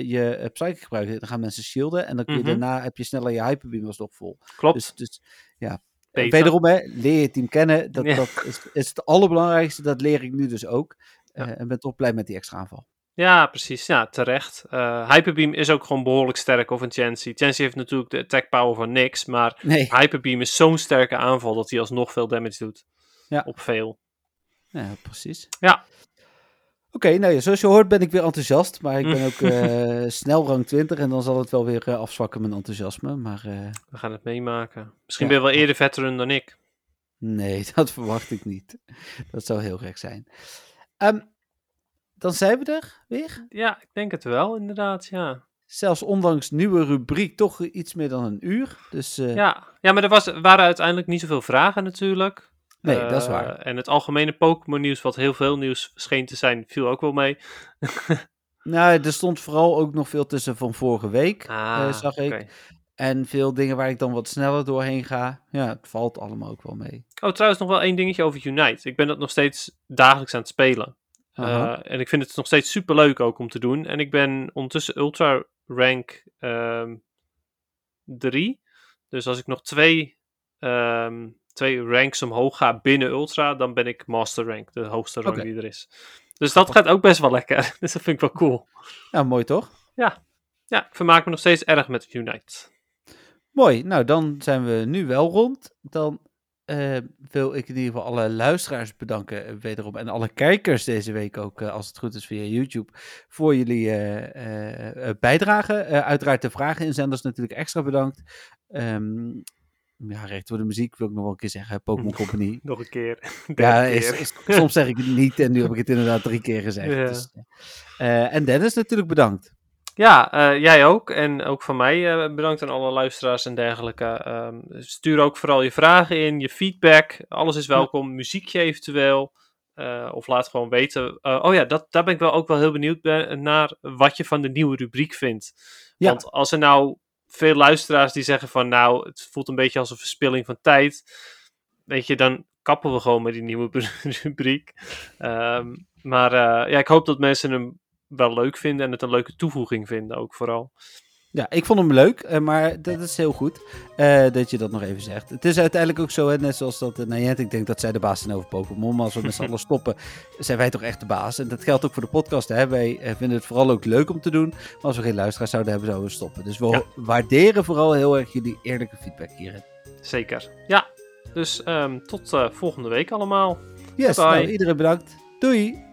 je Psychic gebruiken. Dan gaan mensen shielden en dan kun je Mhm. daarna heb je sneller je Hyperbeam alsnog vol. Klopt. Dus, dus ja, Beter. wederom hè, leer je team kennen. Dat, Ja. dat is, is het allerbelangrijkste, dat leer ik nu dus ook. Ja. En ben toch blij met die extra aanval. Ja, precies. Ja, terecht. Eh, Hyperbeam is ook gewoon behoorlijk sterk, of een Chansey. Chansey heeft natuurlijk de attack power van niks, maar Nee, Hyperbeam is zo'n sterke aanval dat hij alsnog veel damage doet. Ja. Op veel. ja, precies. Ja. Oké, nou ja, zoals je hoort ben ik weer enthousiast, maar ik ben (laughs) ook eh, snel rang 20 en dan zal het wel weer eh, afzwakken mijn enthousiasme. Maar We gaan het meemaken. Misschien Ja. ben je wel eerder veteran dan ik. nee, (laughs) dat verwacht ik niet. Dat zou heel gek zijn. Ehm, dan zijn we er weer. Ja, ik denk het wel, inderdaad. Ja, Zelfs ondanks nieuwe rubriek toch iets meer dan een uur. Dus eh, ja. ja maar er was, waren uiteindelijk niet zoveel vragen natuurlijk. nee, dat is Eh, waar. En het algemene Pokémon nieuws, wat heel veel nieuws scheen te zijn, viel ook wel mee. (laughs) Nou, er stond vooral ook nog veel tussen van vorige week, Ah, eh, zag ik. En veel dingen waar ik dan wat sneller doorheen ga. Ja, het valt allemaal ook wel mee. Oh, trouwens nog wel één dingetje over Unite. Ik ben dat nog steeds dagelijks aan het spelen. Eh, en ik vind het nog steeds super leuk ook om te doen. En ik ben ondertussen ultra rank 3. dus als ik nog twee, ehm, twee ranks omhoog ga binnen ultra, dan ben ik master rank, de hoogste rank die er is. Dus dat gaat ook best wel lekker. (laughs) Dus dat vind ik wel cool. Ja, mooi toch? Ja, ik vermaak me nog steeds erg met Unite. Mooi, nou dan zijn we nu wel rond. Dan eh, wil ik in ieder geval alle luisteraars bedanken eh, wederom. En alle kijkers deze week ook, eh, als het goed is via YouTube, voor jullie bijdrage. Uiteraard de vragen inzenders natuurlijk extra bedankt. Ehm, ja, recht voor de muziek wil ik nog wel een keer zeggen. Pokémon (laughs) Company. Nog een keer. Ja, is, soms zeg ik het niet en nu heb ik het inderdaad drie keer gezegd. (laughs) Ja. Dus, en Dennis natuurlijk bedankt. Ja, eh, jij ook. En ook van mij eh, bedankt aan alle luisteraars en dergelijke. Ehm, stuur ook vooral je vragen in, je feedback. Alles is welkom. Muziekje eventueel. Eh, of laat gewoon weten. oh ja, dat, daar ben ik wel ook wel heel benieuwd ben- naar wat je van de nieuwe rubriek vindt. Ja. Want als er nou veel luisteraars die zeggen van nou, het voelt een beetje als een verspilling van tijd. Weet je, dan kappen we gewoon met die nieuwe (laughs) rubriek. Ehm, maar ja, ik hoop dat mensen hem wel leuk vinden en het een leuke toevoeging vinden ook vooral. Ja, ik vond hem leuk, eh, maar dat is heel goed eh, dat je dat nog even zegt. Het is uiteindelijk ook zo, hè, net zoals dat uh, Niantic denkt dat zij de baas zijn over Pokémon. Maar als we met z'n (laughs) allen stoppen, zijn wij toch echt de baas. En dat geldt ook voor de podcast. Hè. Wij vinden het vooral ook leuk om te doen. Maar als we geen luisteraars zouden hebben, zouden we stoppen. Dus we Ja. waarderen vooral heel erg jullie eerlijke feedback hierin. Zeker. Ja, dus ehm, tot volgende week allemaal. Yes, nou, iedereen bedankt. Doei!